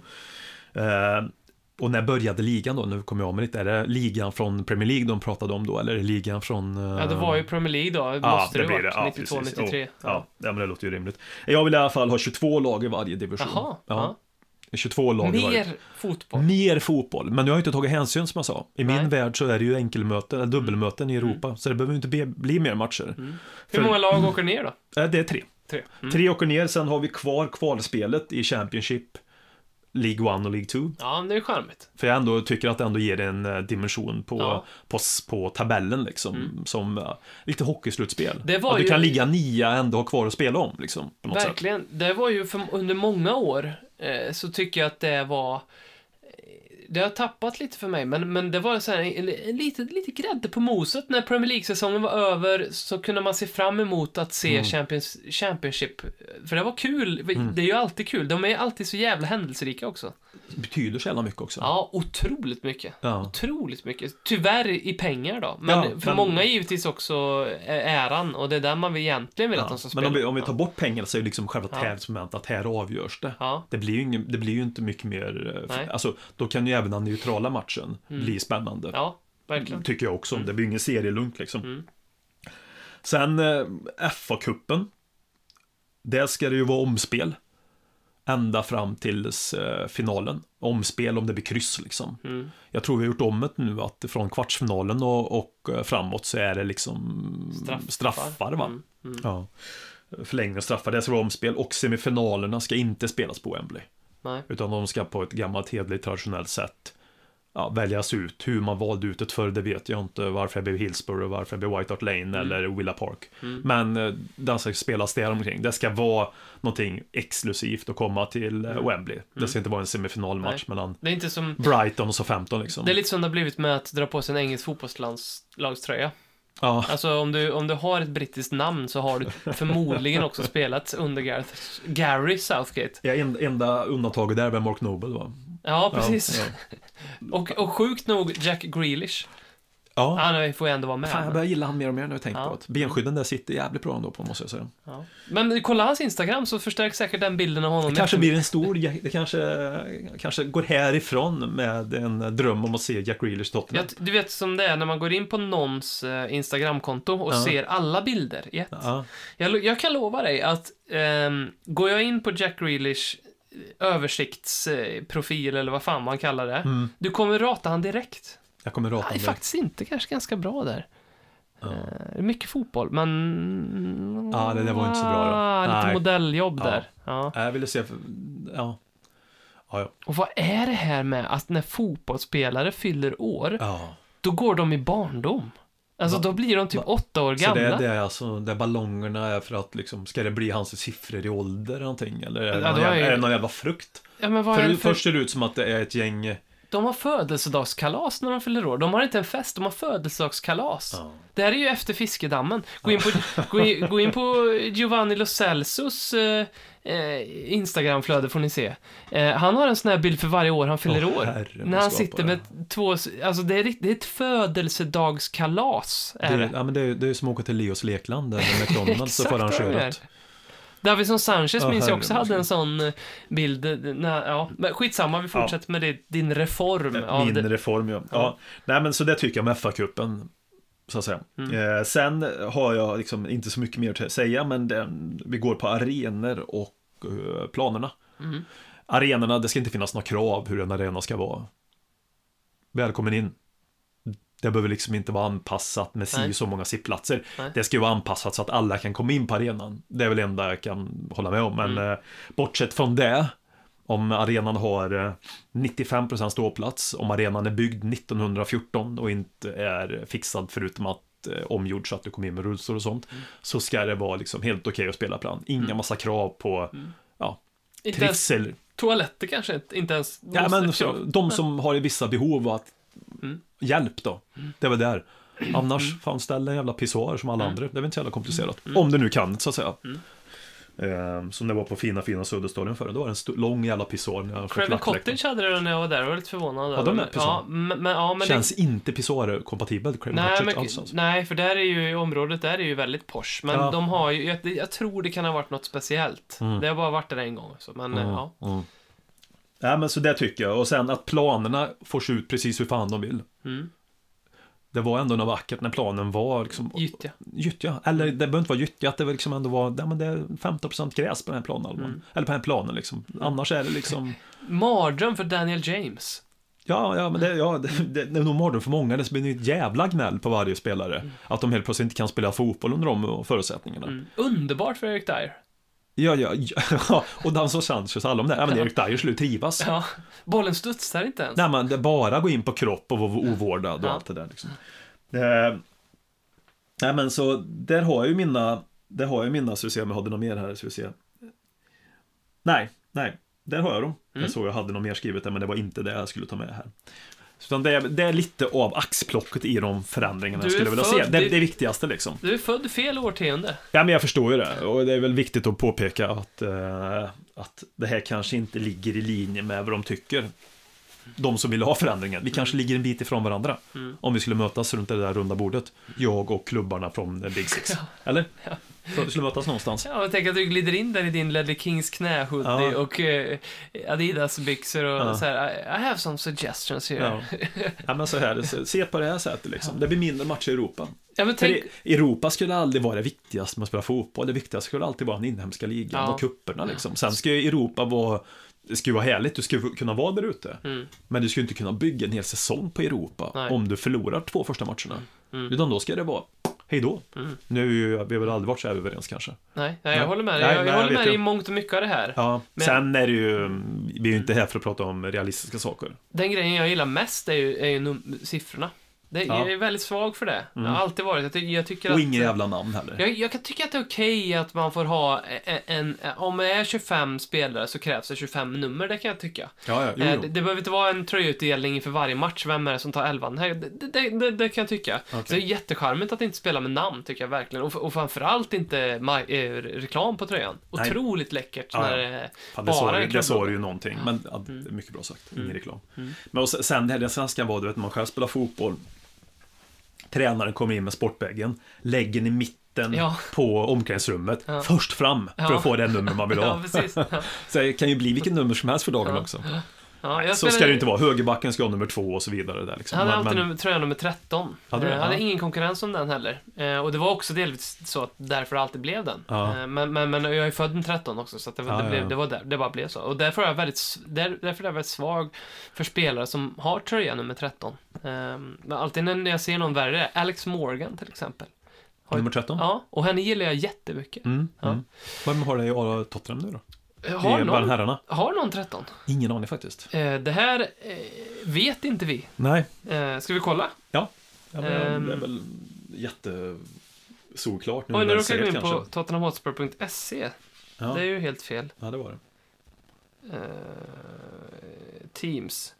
Eh, och när började ligan då? Nu kommer jag med lite. Är det ligan från Premier League de pratade om då? Eller är det ligan från... eh, Ja, det var ju Premier League då. Ja, Måste det, blir varit. Ja, 92, precis. 93. Jo, ja, ja, men det låter ju rimligt. Jag vill i alla fall ha 22 lag i varje division. Jaha. Ja. 22 lag i varje. Mer fotboll. Mer fotboll, men jag har inte tagit hänsyn som jag sa. I Nej. min värld så är det ju enkelmöten, eller dubbelmöten i Europa, så det behöver inte bli, bli mer matcher. Hur För- många lag åker ner då? Eh, Det är tre. Tre. Mm. Tre åker ner, sen har vi kvar kvalspelet i Championship, League 1 och League 2. Ja, det är charmigt. För jag ändå tycker att det ändå ger en eh, dimension på, Ja. Mm. på, på tabellen liksom, som eh, lite hockeyslutspel. Det var att du ju- kan ligga nia och ändå ha kvar att spela om, liksom, något sätt. Verkligen. Det var ju för, under många år eh, så tycker jag att det var det har tappat lite för mig, men, men det var så här, lite, lite grädde på moset. När Premier League-säsongen var över så kunde man se fram emot att se Mm. Champions, Championship. För det var kul. Det är ju alltid kul. De är alltid så jävla händelserika också. Betyder så jävla mycket också. Ja, otroligt mycket. Ja. Otroligt mycket. Tyvärr i pengar då. Men Ja, för men- många givetvis också äran och det är där man vill egentligen vill att de ska men spela. om vi, om vi tar bort pengar så är det liksom själva Ja. tävlingsmomentet att här avgörs det. Ja. Det blir ju, ingen, det blir ju inte mycket mer, eh, Nej. alltså då kan ju även den neutrala matchen bli spännande. Ja, verkligen. Tycker jag också. Det blir ingen serielugnt liksom. Mm. Sen eh, FA-cupen. Där ska det ju vara omspel. Ända fram tills eh, finalen. Omspel om det blir kryss liksom. Mm. Jag tror vi har gjort om det nu att från kvartsfinalen och, och eh, framåt så är det liksom Straffar. straffar va? Mm, mm. Ja. Förlängning och straffar, det ska vara omspel och semifinalerna ska inte spelas på Wembley. Nej. Utan de ska på ett gammalt hederligt traditionellt sätt ja, väljas ut. Hur man valde ut det förr, det vet jag inte. Varför det blev Hillsborough, varför det blev White Hart Lane eller Villa Park. Men eh, den ska spelas där omkring. Det ska vara någonting exklusivt att komma till eh, Wembley. Det ska inte vara en semifinalmatch Nej. mellan Det är inte som... Brighton och så 15 liksom. Det är lite som det har blivit med att dra på sig en engelsk fotbollslagströja. Ja, Alltså om du, om du har ett brittiskt namn så har du förmodligen också [laughs] spelat under Gareth, Gary Southgate. ja, en, enda undantaget där är väl Mark Noble va? Ja, precis. Ja, Och, och sjukt nog Jack Grealish. ja. Han får ju ändå vara med. Fan, jag börjar gilla han mer och mer nu jag tänkt Ja. på att benskydden där sitter jävligt bra ändå på måste jag säga. Ja. Men kolla hans Instagram så förstärks säkert den bilden av honom. Det kanske blir en stor, det kanske, kanske går härifrån med en dröm om att se Jack Grealish Tottenham. Jag, du vet som det är när man går in på någons eh, Instagramkonto och Ja. ser alla bilder i ett. Ja, Jag, jag kan lova dig att ehm, går jag in på Jack Grealish översiktsprofil eller vad fan man kallar det. Mm. Du kommer rata han direkt. jag kommer rata Han är faktiskt inte kanske ganska bra där. Ja. Eh, mycket fotboll, men... Ja, det där var inte så bra då. Ah, Lite Nej. modelljobb Ja. där. Ja. Jag ville se, ja. Ja, ja. Och vad är det här med att när fotbollsspelare fyller år, ja. då går de i barndom? Alltså då blir de typ åtta år Så gamla. det, det är alltså, där ballongerna är för att liksom, ska det bli hans siffror i ålder eller någonting? Eller är det, Ja, någon, jävla, är det någon jävla frukt? Ja, För, det för... Först ser det ut som att det är ett gäng... De har födelsedagskalas när de fyller år. De har inte en fest, de har födelsedagskalas. Ja. Det här är ju efter fiskedammen. Gå in på, gå in, gå in på Giovanni Lo Celsos eh, eh, Instagramflöde får ni se. Eh, han har en sån här bild för varje år han fyller Åh, år. herre, När han sitter med två, alltså det är, det är ett födelsedagskalas. Är Det, det. ja, men det, är- det är som att åka till Leos lekland eller [laughs] McDonalds så får arrangerat. Davison Sanchez Ja, minns jag också hade en sån eh, bild. eh, När, ja, men skitsamma, vi fortsätter med det, din reform. Min det. reform, ja. Ja. ja. Nej, men så det tycker jag om FA-cupen. Så att säga. Mm. Eh, sen har jag liksom inte så mycket mer att säga, men den, vi går på arenor och eh, planerna. Mm. Arenorna, det ska inte finnas några krav hur en arena ska vara. Välkommen in. Det behöver liksom inte vara anpassat med si så många sittplatser. Nej. Det ska ju vara anpassat så att alla kan komma in på arenan. Det är väl det enda jag kan hålla med om. Men Mm. eh, bortsett från det, om arenan har eh, 95% ståplats, om arenan är byggd 1914 och inte är fixad förutom att eh, omgjord så att du kommer in med rullstol och sånt, Mm. så ska det vara liksom helt okej att spela plan. Inga massa krav på ja, Inte ens trivsel. toaletter kanske, inte- ens... Ja, men så, de som har vissa behov att Mm. hjälp då. Det är väl där. Annars, fan ställ en jävla pissoar som alla Mm. andra. Det är väl inte så jävla komplicerat. Om du nu kan, så att säga. Eh, som det var på fina, fina Söderstadion förra. Då var det en st- lång jävla pissoar. Craven. Cottage hade det när jag var där, jag var lite förvånad. Ja, de är pissoar. ja, men, men, ja, men Känns det, inte pissoar-kompatibelt, Craven nej, Cottage men, alls. Alltså. nej, för där är ju, området där är ju väldigt posh. Men Ja. de har ju, jag, jag tror det kan ha varit något speciellt. Mm. Det har bara varit där en gång. Så, men Mm, ja. mm. Ja, men så det tycker jag. Och sen att planerna får se ut precis hur fan de vill. Mm. Det var ändå något vackert när planen var liksom Gyttja. Gyttja, eller det behöver inte vara gyttja, att det liksom ändå var, ja, men det är 15% gräs på den här planen. Mm. Eller på den här planen liksom. Annars är det liksom, [laughs] Mardröm för Daniel James. ja, ja, men det, ja, det, det, det är nog mardröm för många, det blir ett jävla gnäll på varje spelare. Att de helt plötsligt inte kan spela fotboll under de förutsättningarna. Mm. Underbart för Eric Dyer. Ja, ja, ja, [laughs] och Danso Sanchez, alla de där, ja, men Erik Dyer skulle trivas. Ja, bollen studsar inte ens. Nej, men det bara gå in på kropp och vara ovårdad och Ja. allt det där liksom. Eh, nej, men så där har jag ju mina, där har jag mina, så vi se om jag hade något mer här, så vi se. Nej, nej. där har jag dem. Mm. Jag såg jag hade något mer skrivet där, men det var inte det jag skulle ta med här. Utan det, är, det är lite av axplocket i de förändringarna jag skulle vilja se. Det, i- det viktigaste liksom. Du är född fel årtionde. Ja, men jag förstår ju det. Och det är väl viktigt att påpeka att, eh, att det här kanske inte ligger i linje med vad de tycker. De som vill ha förändringen. Vi kanske ligger en bit ifrån varandra. Mm. Om vi skulle mötas runt det där runda bordet. Jag och klubbarna från Big Six. [laughs] Eller? Så vi skulle mötas någonstans. Ja, jag tänker att du glider in där i din Ledley Kings knähoodie Ja. och eh, Adidas-byxor och Ja. så här. I, have some suggestions here. Ja. [laughs] ja, men så här, se- på det här sättet liksom. Det blir mindre matcher i Europa. Ja, men För tänk, Europa skulle aldrig vara det viktigaste med att spela fotboll. Det viktigaste skulle alltid vara den inhemska ligan Ja. och kupperna liksom. Sen ska ju Europa vara det ju vara härligt, du ju kunna vara där ute. Mm. Men du ju inte kunna bygga en hel säsong på Europa Nej. om du förlorar två första matcherna. Mm. Utan då ska det vara hej då. Mm. Nu vi har väl aldrig varit så här överens kanske. nej, nej, jag håller med dig. Jag, nej, jag håller med dig i mångt och mycket av det här. Ja, Men- sen är det ju, vi är ju inte här för att prata om realistiska saker. Den grejen jag gillar mest är ju, är ju siffrorna. Det, Ja. Jag är väldigt svag för det. Jag Mm. har alltid varit. Jag, ty- jag tycker Och inga jävla namn heller. Jag, jag kan tycka att det är okej att man får ha en, en... Om det är 25 spelare så krävs det 25 nummer, det kan jag tycka. Ja, ja, jo, Eh, jo. Det, det behöver inte vara en tröjutdelning för varje match. Vem är det som tar elvan? Det, det, det, det, kan jag tycka. Så det är jättecharmigt att inte spela med namn, tycker jag verkligen. Och, och framförallt inte eh, reklam på tröjan. Nej. Otroligt läckert Ja, när ja. det är Fan, bara en ju- det sa ju någonting, men ja, är mycket bra sagt. Ingen Mm. reklam. Mm. Men och sen det här, den svenskan var, du vet, man själv spelar fotboll. Tränaren kommer in med sportbägen, lägger den i mitten Ja. på omklädningsrummet, Ja. först fram för att få det nummer man vill ha. [laughs] Så det kan ju bli vilket nummer som helst för dagen också. Ja, Så ska det ju inte vara. Högerbacken ska ha nummer två och så vidare. Där, liksom. Jag hade alltid men- tröja nummer 13. Hade du jag hade Ja. ingen konkurrens om den heller. Eh, och det var också delvis så att därför det alltid blev den. Ja. Eh, men, men, men jag är född den 13 också, så det, var- det, blev, det var där, det bara blev så. Och därför är jag väldigt, där, därför är jag väldigt svag för spelare som har tröja nummer 13. Eh, men alltid när jag ser någon värre, Alex Morgan till exempel. Har- Nummer 13? Ja, och henne gillar jag jättemycket. Mm, Ja. mm. Vem har det i Tottenham nu då? Har någon, herrarna? har någon 13? Ingen aning faktiskt. Eh, det här eh, vet inte vi. Nej. Eh, ska vi kolla? Ja, men, Ehm. det är väl jättesolklart nu Oj, nu du säger jag gå in på tottenhamhotspur.se. Ja, Det är ju helt fel. ja, det var det. Eh, teams.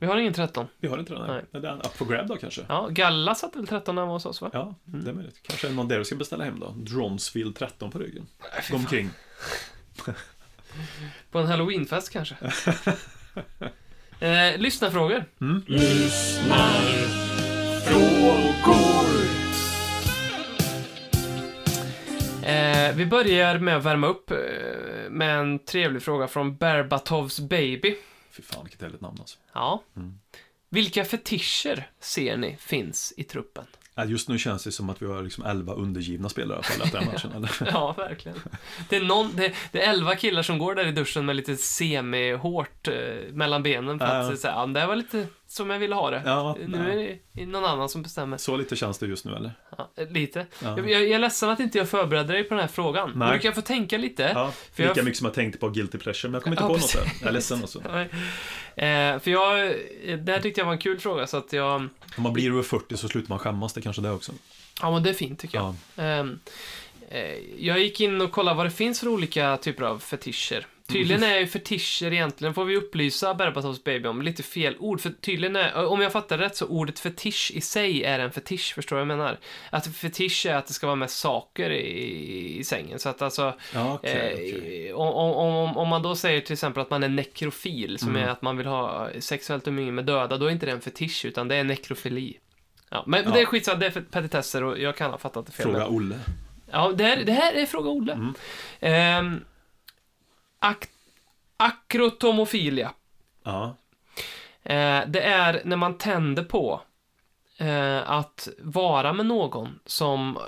Vi har ingen 13. Vi har inte den här. Nej. Är den up for grab då kanske? Ja, Galla satte väl 13 när han var hos oss va? Ja, det är möjligt. Kanske det där du ska beställa hem då? Dronsfield 13 på ryggen. Nej, fy Gå fan. omkring. [laughs] På en halloweenfest kanske. [laughs] eh, lyssnarfrågor. Mm. Eh, vi börjar med att värma upp eh, med en trevlig fråga från Berbatovs baby. Fy fan vilket härligt namn alltså. Ja. Mm. Vilka fetischer ser ni finns i truppen? Just nu känns det som att vi har liksom 11 undergivna spelare i alla fall den matchen. Eller? [laughs] Ja, verkligen. Det är, någon, det, det är elva killar som går där i duschen med lite semi-hårt eh, mellan benen för att Ja. säga, ja, det var lite som jag ville ha det. Ja, nu är det någon annan som bestämmer. Så lite känns det just nu eller? Ja, lite. Ja. Jag, jag, jag är ledsen att inte jag förberedde dig på den här frågan. Nej. Du kan få tänka lite. Ja, för jag- lika mycket som jag tänkte på guilty pleasure, men jag kommer inte på precis. något där. Jag är ledsen. [laughs] Nej. Eh, för jag, eh, det här tyckte jag var en kul fråga så att jag, Om man blir över 40 så slutar man skämmas, det kanske det också. ja men det är fint tycker jag. Ja. Ehm, eh, jag gick in och kollade vad det finns för olika typer av fetischer. Tydligen är ju fetischer egentligen, får vi upplysa Berbatovs baby om, lite fel ord. För tydligen är, om jag fattar rätt så ordet fetisch i sig är en fetisch, förstår du vad jag menar? Att fetisch är att det ska vara med saker i, i sängen. Så att alltså, Ja, okej. eh, om, om, om, man då säger till exempel att man är nekrofil, som Mm. är att man vill ha sexuellt umgänge med döda, då är inte det en fetisch, utan det är nekrofili. Ja, men, Ja. det är skitsamma, det är för petitesser och jag kan ha fattat det fel. Fråga Olle. Ja, det här, det här är Fråga Olle. Mm. Ehm, ak- akrotomofilia. Ja. Eh, det är när man tänder på eh, att vara med någon som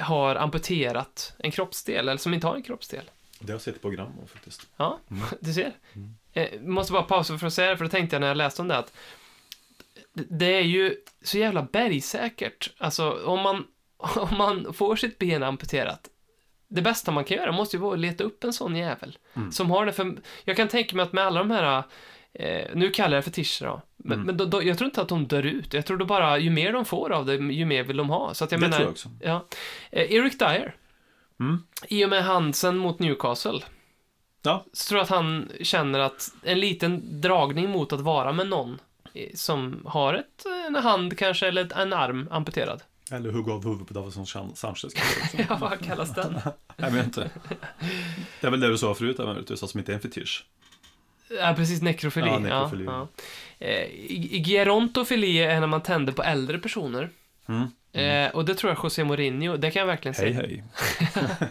har amputerat en kroppsdel, eller som inte har en kroppsdel. Det har jag sett program om faktiskt. Ja, Mm. [laughs] du ser. Mm. Eh, måste bara pausa för att säga det, för då tänkte jag när jag läste om det att det- det är ju så jävla bergsäkert. Alltså, om man, [laughs] om man får sitt ben amputerat, det bästa man kan göra måste ju vara att leta upp en sån jävel. Mm. Som har det för... Jag kan tänka mig att med alla de här, eh, nu kallar jag det fetischer då, men, Mm. men då, då, jag tror inte att de dör ut. Jag tror då bara, ju mer de får av det, ju mer vill de ha. Så att jag det menar, tror jag också. ja. Eh, Eric Dyer, Mm. I och med Hansen mot Newcastle. Ja. Så tror jag att han känner att en liten dragning mot att vara med någon eh, som har ett, en hand kanske, eller ett- en arm amputerad. Eller hugga av huvudet på Davison Chan- Sanchez kanske. [laughs] Ja, vad kallas den? Jag vet inte. Det är väl det du sa förut, inte, som inte är en fetisch. Ja, precis, nekrofili. Ja, nekrofili. Ja, ja. Eh, gerontofili är när man tänder på äldre personer. Mm. Eh, och det tror jag José Mourinho, det kan jag verkligen Hej säga. hej. [laughs]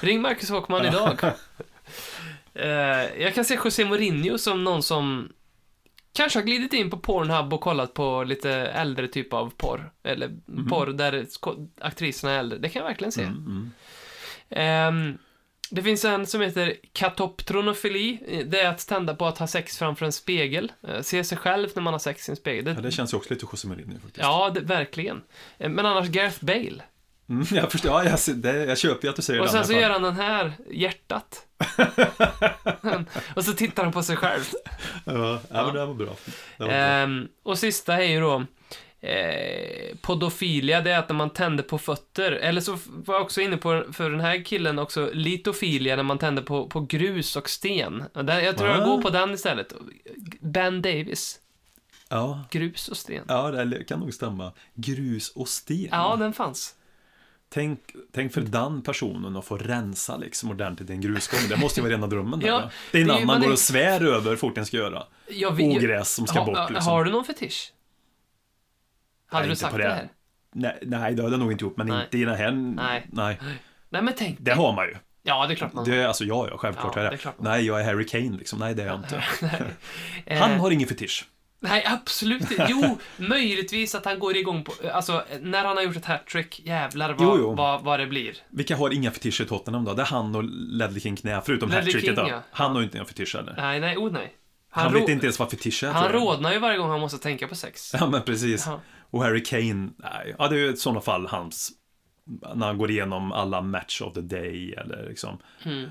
Ring Marcus Håkman idag. [laughs] eh, jag kan se José Mourinho som någon som kanske har glidit in på Pornhub och kollat på lite äldre typ av porr. Eller porr där aktriserna är äldre. Det kan jag verkligen se. Mm, mm. Ehm, det finns en som heter katoptronofili. Det är att tända på att ha sex framför en spegel. Eh, Se sig själv när man har sex i en spegel. Ja, Det, det känns ju också lite José Mourinho faktiskt. ja, det, verkligen. Eh, Men annars Gareth Bale. Mm, jag förstår, ja, jag, det, jag köper ju att du säger Och det. sen i så gör han den här, hjärtat. [laughs] och så tittar han på sig själv. Ja, ja, men det var bra. Det var bra. Ehm, och sista är ju då eh, podofilia, det är att när man tänder på fötter. Eller så var jag också inne på, för den här killen också, litofilia, när man tänder på, på grus och sten. Och jag tror jag Va? går på den istället. Ben Davis, Ja, grus och sten. ja, det kan nog stämma. Grus och sten. Ja, den fanns. Tänk, tänk för den personen att få rensa liksom ordentligt i en grusgång. Det måste ju vara rena drömmen. Ja, där, det är innan ju- man går och svär över fort den ska göra. Jag, vet- Ogräs som ska ha, bort liksom. Har du någon fetisch? Hade Nej, du sagt det. det. här? Nej, nej, det har jag nog inte gjort, men Nej. inte i den här. Nej. nej. Nej, men tänk. Det har man ju. Ja, det är klart man Det är, alltså, ja, ja, självklart Ja, är det. det är Nej, jag är Harry Kane liksom. Nej, det är jag [laughs] inte. Eh, Han har ingen fetisch. Nej, absolut inte. Jo, [laughs] möjligtvis att han går igång på... Alltså, när han har gjort ett hattrick, jävlar vad, Jo, jo. Vad, vad det blir. Vilka har inga fetischer i Tottenham då? Det är han och Ledley King knä, förutom hattricket då. ja. Han har ju inte en fetisch heller. Nej, nej, oh nej. Han, Han, vet inte ens vad fetisch är. han rodnar ju varje gång han måste tänka på sex. Ja, men precis. Ja. Och Harry Kane, nej. Ja, det är ju i sådana fall hans, när han går igenom alla match of the day eller liksom, Mm.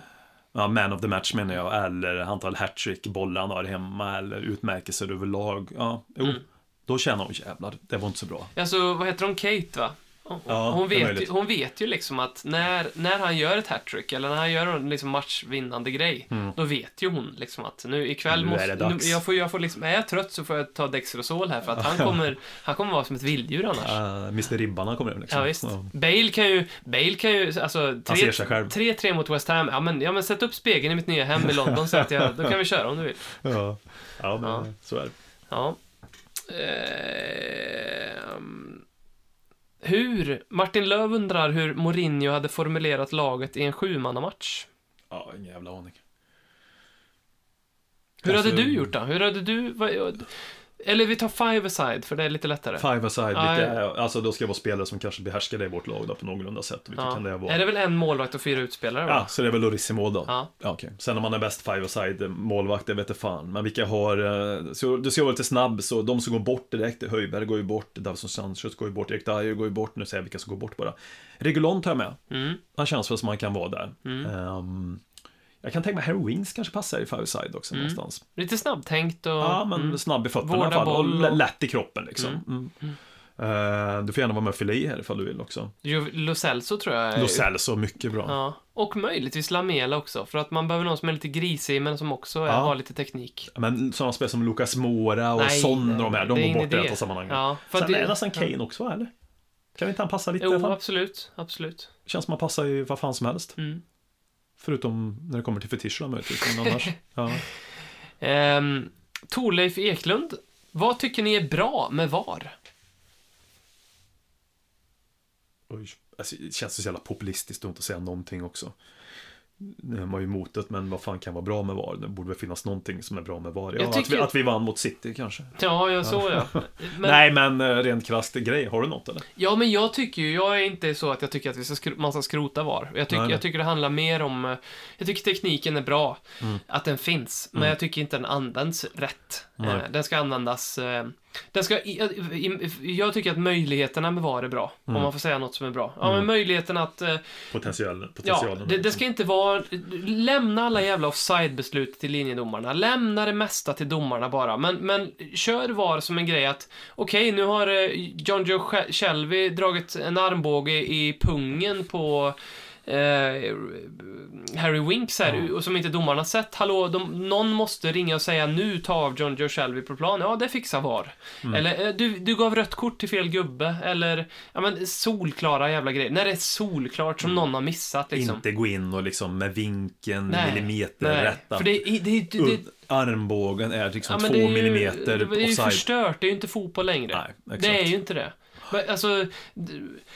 Ja, man of the match menar jag, eller antal hattrick, bollar han har hemma eller utmärkelser överlag. Ja, jo. Mm. Då känner hon, jävlar, det var inte så bra. Alltså, vad heter hon? Kate, va? Hon, Ja, hon, vet ju, hon vet ju liksom att när, när han gör ett hattrick eller när han gör en liksom matchvinnande grej, då vet ju hon liksom att nu ikväll Mm. Nu måste... Nu, jag får, jag får liksom, är jag trött så får jag ta Dextrosol här för att han [laughs] kommer, han kommer vara som ett vilddjur annars. Uh, Mr Ribbarna kommer in liksom. Ja, visst. Bale kan ju, Bale kan ju, alltså, ser sig själv. 3-3 mot West Ham, ja men, ja men sätt upp spegeln i mitt nya hem i London så att jag, då kan vi köra om du vill. Ja, ja men Ja. så är det. Ja. Ehm, hur, Martin Löv undrar hur Mourinho hade formulerat laget i en sjumannamatch. Ja, ingen jävla aning. Hur Alltså- hade du gjort då? Hur hade du, vad, eller vi tar five-a-side för det är lite lättare. Five aside, vilka ja. alltså då ska det vara spelare som kanske behärskar det i vårt lag då, på någorlunda sätt. Vilka Ja. kan det vara? Är det väl en målvakt och fyra utspelare? Va? Ja, så det är väl Lorissimo då. Ja. Ja, okej. Sen om man är bäst five aside målvakt, det vet jag fan. Men vilka har, eh, så du ska vara lite snabb, så de som går bort direkt, Höjberg går ju bort, Davison Sanchez går ju bort, Erik Dyer går ju bort, nu säger jag vilka som går bort bara. Regulon tar jag med. Mm. Han känns väl som han kan vara där. Mm. Ehm, jag kan tänka mig Harry Wings kanske passar i five aside också Mm. någonstans. Lite snabbtänkt och... Ja, men mm. snabb i fötterna i alla fall. Och lätt i kroppen liksom. Mm. Eh, du får gärna vara med och fylla i här ifall du vill också. Lo Celso tror jag. Lo Celso, mycket bra. Ja. Och möjligtvis Lamela också, för att man behöver någon som är lite grisig men som också Ja. har lite teknik. Men sådana spel som Lucas Mora och Nej, Son och de här, de går bort i detta sammanhanget. Ja, för Sen det- är nästan Kane också, eller? Kan inte han passa lite i Jo, alla fall? absolut, absolut. Känns som han passar i vad fan som helst. Mm. Förutom när det kommer till fetischerna möjligtvis, men annars. [laughs] ja. Ehm, Torleif Eklund, vad tycker ni är bra med VAR? Oj. Alltså, det känns så jävla populistiskt att inte säga någonting också. Nu är man ju emot det, men vad fan kan vara bra med VAR? Det borde väl finnas någonting som är bra med VAR. Ja, att, vi, att vi vann mot City kanske. Ja, jag såg ja. Men, [laughs] Nej, men eh, rent krasst grej. Har du något eller? Ja, men jag tycker ju, jag är inte så att jag tycker att vi ska skro- man ska skrota VAR. Jag nej. jag tycker det handlar mer om, eh, jag tycker tekniken är bra, Mm. att den finns, men Mm. jag tycker inte den används rätt. Nej. Eh, Den ska användas, Den ska, jag tycker att möjligheterna med VAR är bra, om man får säga något som är bra. Ja, men möjligheten att... eh, Potential, Ja, potentialen. det, det ska inte vara... Lämna alla jävla offside-beslut till linjedomarna. Lämna det mesta till domarna bara. Men, men kör VAR som en grej att okej, nu har eh, John Joe Sh- Shelby dragit en armbåge i pungen på eh, Harry Winks här, och som inte domarna sett. Hallå, de, någon måste ringa och säga nu ta av John Joe Shelby på plan. Ja, det fixar VAR. Eller eh, du, du gav rött kort till fel gubbe. Eller, ja men solklara jävla grejer. När det är solklart som någon har missat liksom. Inte gå in och liksom med vinkeln, Nej, millimeter Nej, rätta. för det, det, det, det, Udd- Armbågen är liksom ja, två det är ju, millimeter det, det är ju offside. förstört, det är ju inte fotboll längre. Nej, det är ju inte det. Men, alltså,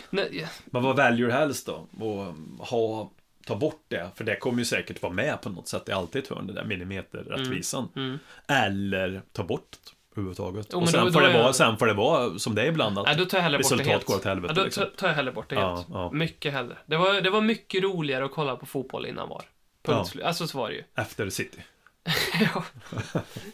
nej, Men vad väljer du helst då? Och ha, ta bort det, för det kommer ju säkert vara med på något sätt. Det är alltid ett hörn, det där millimeterrättvisan. mm. Eller ta bort det överhuvudtaget. Jo, och sen, då- får då det vara, jag- sen får det vara som det är ibland. Att nej, då tar jag bort det resultat helt. går åt helvete. ja, då liksom. tar- jag hellre bort det Ja, helt. ja. Mycket hellre. Det var, det var mycket roligare att kolla på fotboll innan VAR. Punkt Ja. Alltså så var det ju. Efter City. [laughs] ja.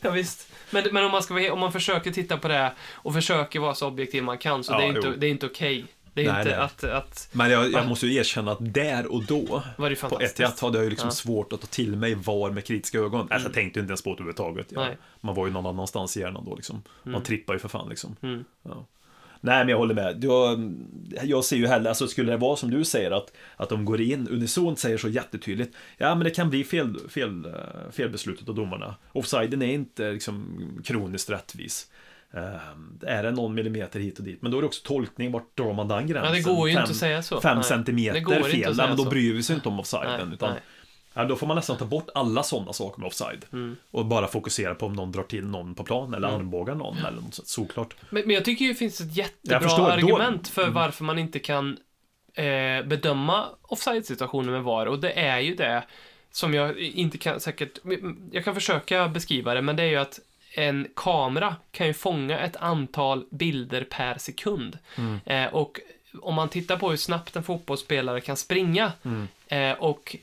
ja, visst. Men, men om, man ska, vara- om man försöker titta på det och försöker vara så objektiv man kan, så Ja, det är inte, jo. det är inte okej. Det är Nej, inte nej. att, att... Men jag, jag måste ju erkänna att där och då, Var det på ett hade jag ju liksom Ja. svårt att ta till mig VAR med kritiska ögon. Alltså, jag tänkte ju inte ens på det överhuvudtaget. Jag, Nej. man var ju någon annanstans i hjärnan då liksom. Man trippar ju för fan liksom. Mm. Ja. Nej, men jag håller med. Jag, jag ser ju hellre, alltså skulle det vara som du säger att, att de går in, unisont säger så jättetydligt, ja men det kan bli fel, fel, eh, felbeslutet av domarna. Offsiden är inte liksom kroniskt rättvis. Um, är det någon millimeter hit och dit, men då är det också tolkning, vart drar man den gränsen? Ja, det går ju fem, inte att säga så. Fem Nej. centimeter fel, men då bryr vi sig inte om offsiden. Nej, utan, nej. Ja, då får man nästan ta bort alla sådana saker med offside. Mm. Och bara fokusera på om någon drar till någon på plan eller armbågar någon eller något sånt, såklart. Men, men jag tycker ju det finns ett jättebra förstår, då- argument för varför man inte kan eh, bedöma offside-situationer med VAR och det är ju det som jag inte kan säkert, jag kan försöka beskriva det, men det är ju att en kamera kan ju fånga ett antal bilder per sekund. Eh, och om man tittar på hur snabbt en fotbollsspelare kan springa eh, och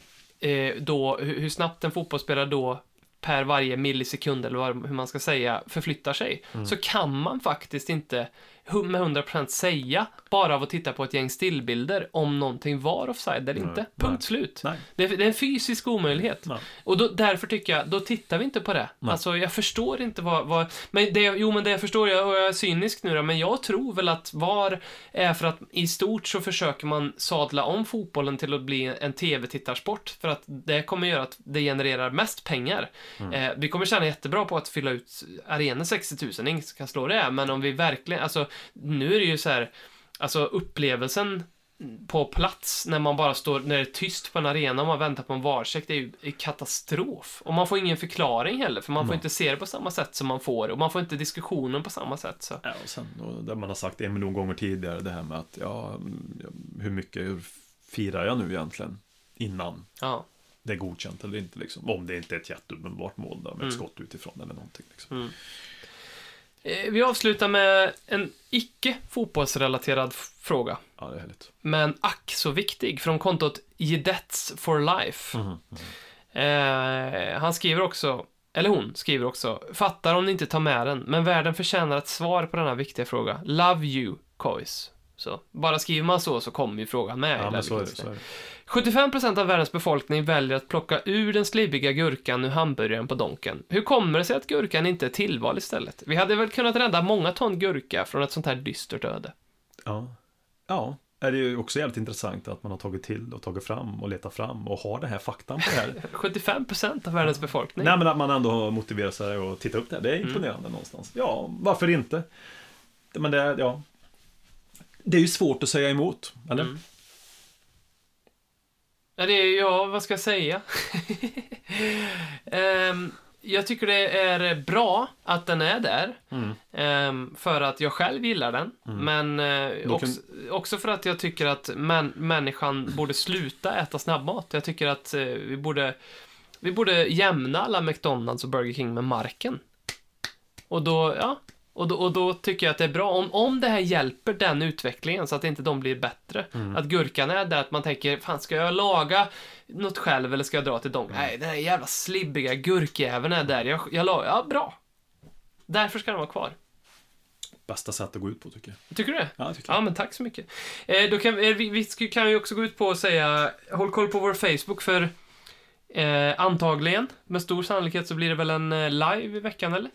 eh, då hur, snabbt en fotbollsspelare då per varje millisekund eller vad, hur man ska säga förflyttar sig. Så kan man faktiskt inte med 100% säga bara av att titta på ett gäng stillbilder om någonting var offside eller inte. Punkt nej. slut. Nej. Det är, det är en fysisk omöjlighet. Nej. Och då, därför tycker jag, då tittar vi inte på det. Alltså, jag förstår inte vad, vad men det, jo men det jag förstår, jag, och jag är cynisk nu då, men jag tror väl att VAR är för att i stort så försöker man sadla om fotbollen till att bli en tv-tittarsport, för att det kommer göra att det genererar mest pengar. Eh, vi kommer tjäna jättebra på att fylla ut arenor 60 000, ingen kan slå det, men om vi verkligen, alltså, nu är det ju så här, alltså upplevelsen på plats när man bara står, när det är tyst på en arena och man väntar på en varcheck, det är ju är katastrof. Och man får ingen förklaring heller, för man får inte se det på samma sätt som man får, och man får inte diskussionen på samma sätt. Så. Ja, och sen och det man har sagt en miljon gånger tidigare, det här med att ja, mm, hur mycket firar jag nu egentligen innan Ja. det är godkänt eller inte liksom. Om det inte är ett jätteuppenbart mål då, med Mm. ett skott utifrån eller någonting. Liksom. Eh, Vi avslutar med en icke fotbollsrelaterad fråga. Ja, det är härligt. Men ack så viktig, från kontot Jedets for Life. Mhm. Eh, han skriver också, eller hon skriver också, fattar om ni inte tar med den, men världen förtjänar ett svar på denna viktiga fråga. Love you, Kois. Så, bara skriver man så så kommer ju frågan med. Ja, men så är det. Så är det. 75% av världens befolkning väljer att plocka ur den slibbiga gurkan ur hamburgaren på Donken. Hur kommer det sig att gurkan inte är tillval istället? Vi hade väl kunnat rädda många ton gurka från ett sånt här dystert öde. Ja. ja, är det ju också jävligt intressant att man har tagit till och tagit fram och letat fram och har den här faktan på det här. [laughs] 75% av världens befolkning. Nej, men att man ändå har motiverat sig och titta upp det. Det är Mm. imponerande någonstans. Ja, varför inte? Men det, ja. Det är ju svårt att säga emot, eller? Mm. Ja, det är, ja, vad ska jag säga? [laughs] Ehm, jag tycker det är bra att den är där. Mm. Ehm, för att jag själv gillar den. Men eh, Då också, också för att jag tycker att män, människan borde sluta äta snabbmat. Jag tycker att eh, vi borde vi borde jämna alla McDonalds och Burger King med marken. Och då, ja. Och då, och då tycker jag att det är bra om, om det här hjälper den utvecklingen så att inte de blir bättre. Att gurkan är där att man tänker, fan ska jag laga något själv eller ska jag dra till Donk? Nej, den här jävla slibbiga gurkjäveln är där. Jag, jag la, ja, bra. Därför ska den vara kvar. bästa sätt att gå ut på tycker jag. Tycker du det? Ja, jag tycker Ja, jag. men tack så mycket. Eh, då kan, eh, vi, vi kan ju också gå ut på och säga, håll koll på vår Facebook för eh, antagligen, med stor sannolikhet så blir det väl en eh, live i veckan, eller?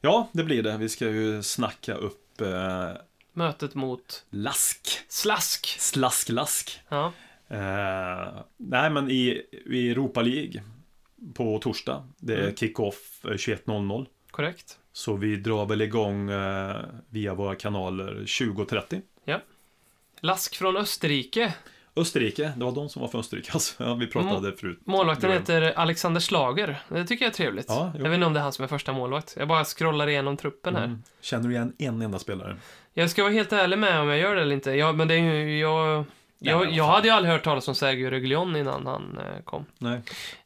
Ja, det blir det. Vi ska ju snacka upp eh, Mötet mot Lask. Slask. Slask-lask. Ja, Eh, nej, men i, i Europa League på torsdag. Det är Mm. kick-off eh, 21.00. korrekt. Så vi drar väl igång eh, via våra kanaler 20.30. Lask från Österrike. Österrike, det var de som var från Österrike [laughs] alltså. Ja, vi pratade förut. Målvakten jag. heter Alexander Schlager. Det tycker jag är trevligt. Ja, jo. jag vet inte om det är han som är första målvakt. Jag bara scrollar igenom truppen här. Mm. Känner du igen en enda spelare? Jag ska vara helt ärlig med om jag gör det eller inte. Ja, men det är ju, jag... Jag, jag hade ju aldrig hört talas om Sergio Reguilon innan han eh, kom. Nej.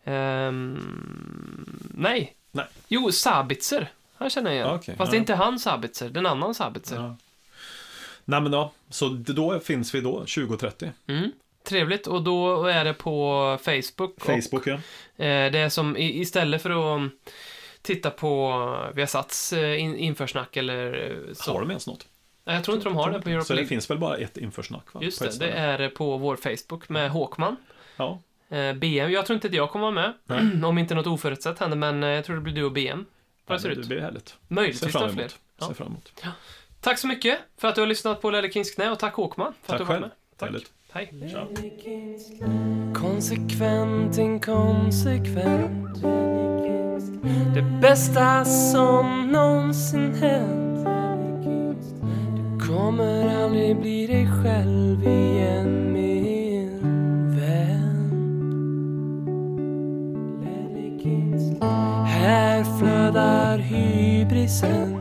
Ehm, nej. Nej. Jo, Sabitzer. Han känner jag igen. Ja, okej, Fast det är ja. inte han Sabitzer, det är en annan Sabitzer. Ja. Nej men ja, så då finns vi då 20.30. Mm. Trevligt, och då är det på Facebook. Facebook ja. Och, eh, det är som, istället för att titta på Viasats eh, in, införsnack eller eh, så. Har de ens något? Nej, jag tror inte de har det på Europa Så det finns väl bara ett införsnack va? Just det, det är på vår Facebook med Håkman. Ja, Eh, BM, jag tror inte att jag kommer vara med. [clears throat] Om inte något oförutsett händer, men jag tror det blir du och BM. Vad det ser Ja, det ut. blir härligt. Ser Möjligtvis fler. emot. Ja. Ser fram emot. Tack så mycket för att du har lyssnat på Lelle Kings knä och tack Håkman för Tack att du var själv. med. Tack. Härligt. Hej. Tja. Konsekvent, inkonsekvent. Det bästa som någonsin hänt. Du kommer aldrig bli dig själv igen min vän. Här flödar hybrisen.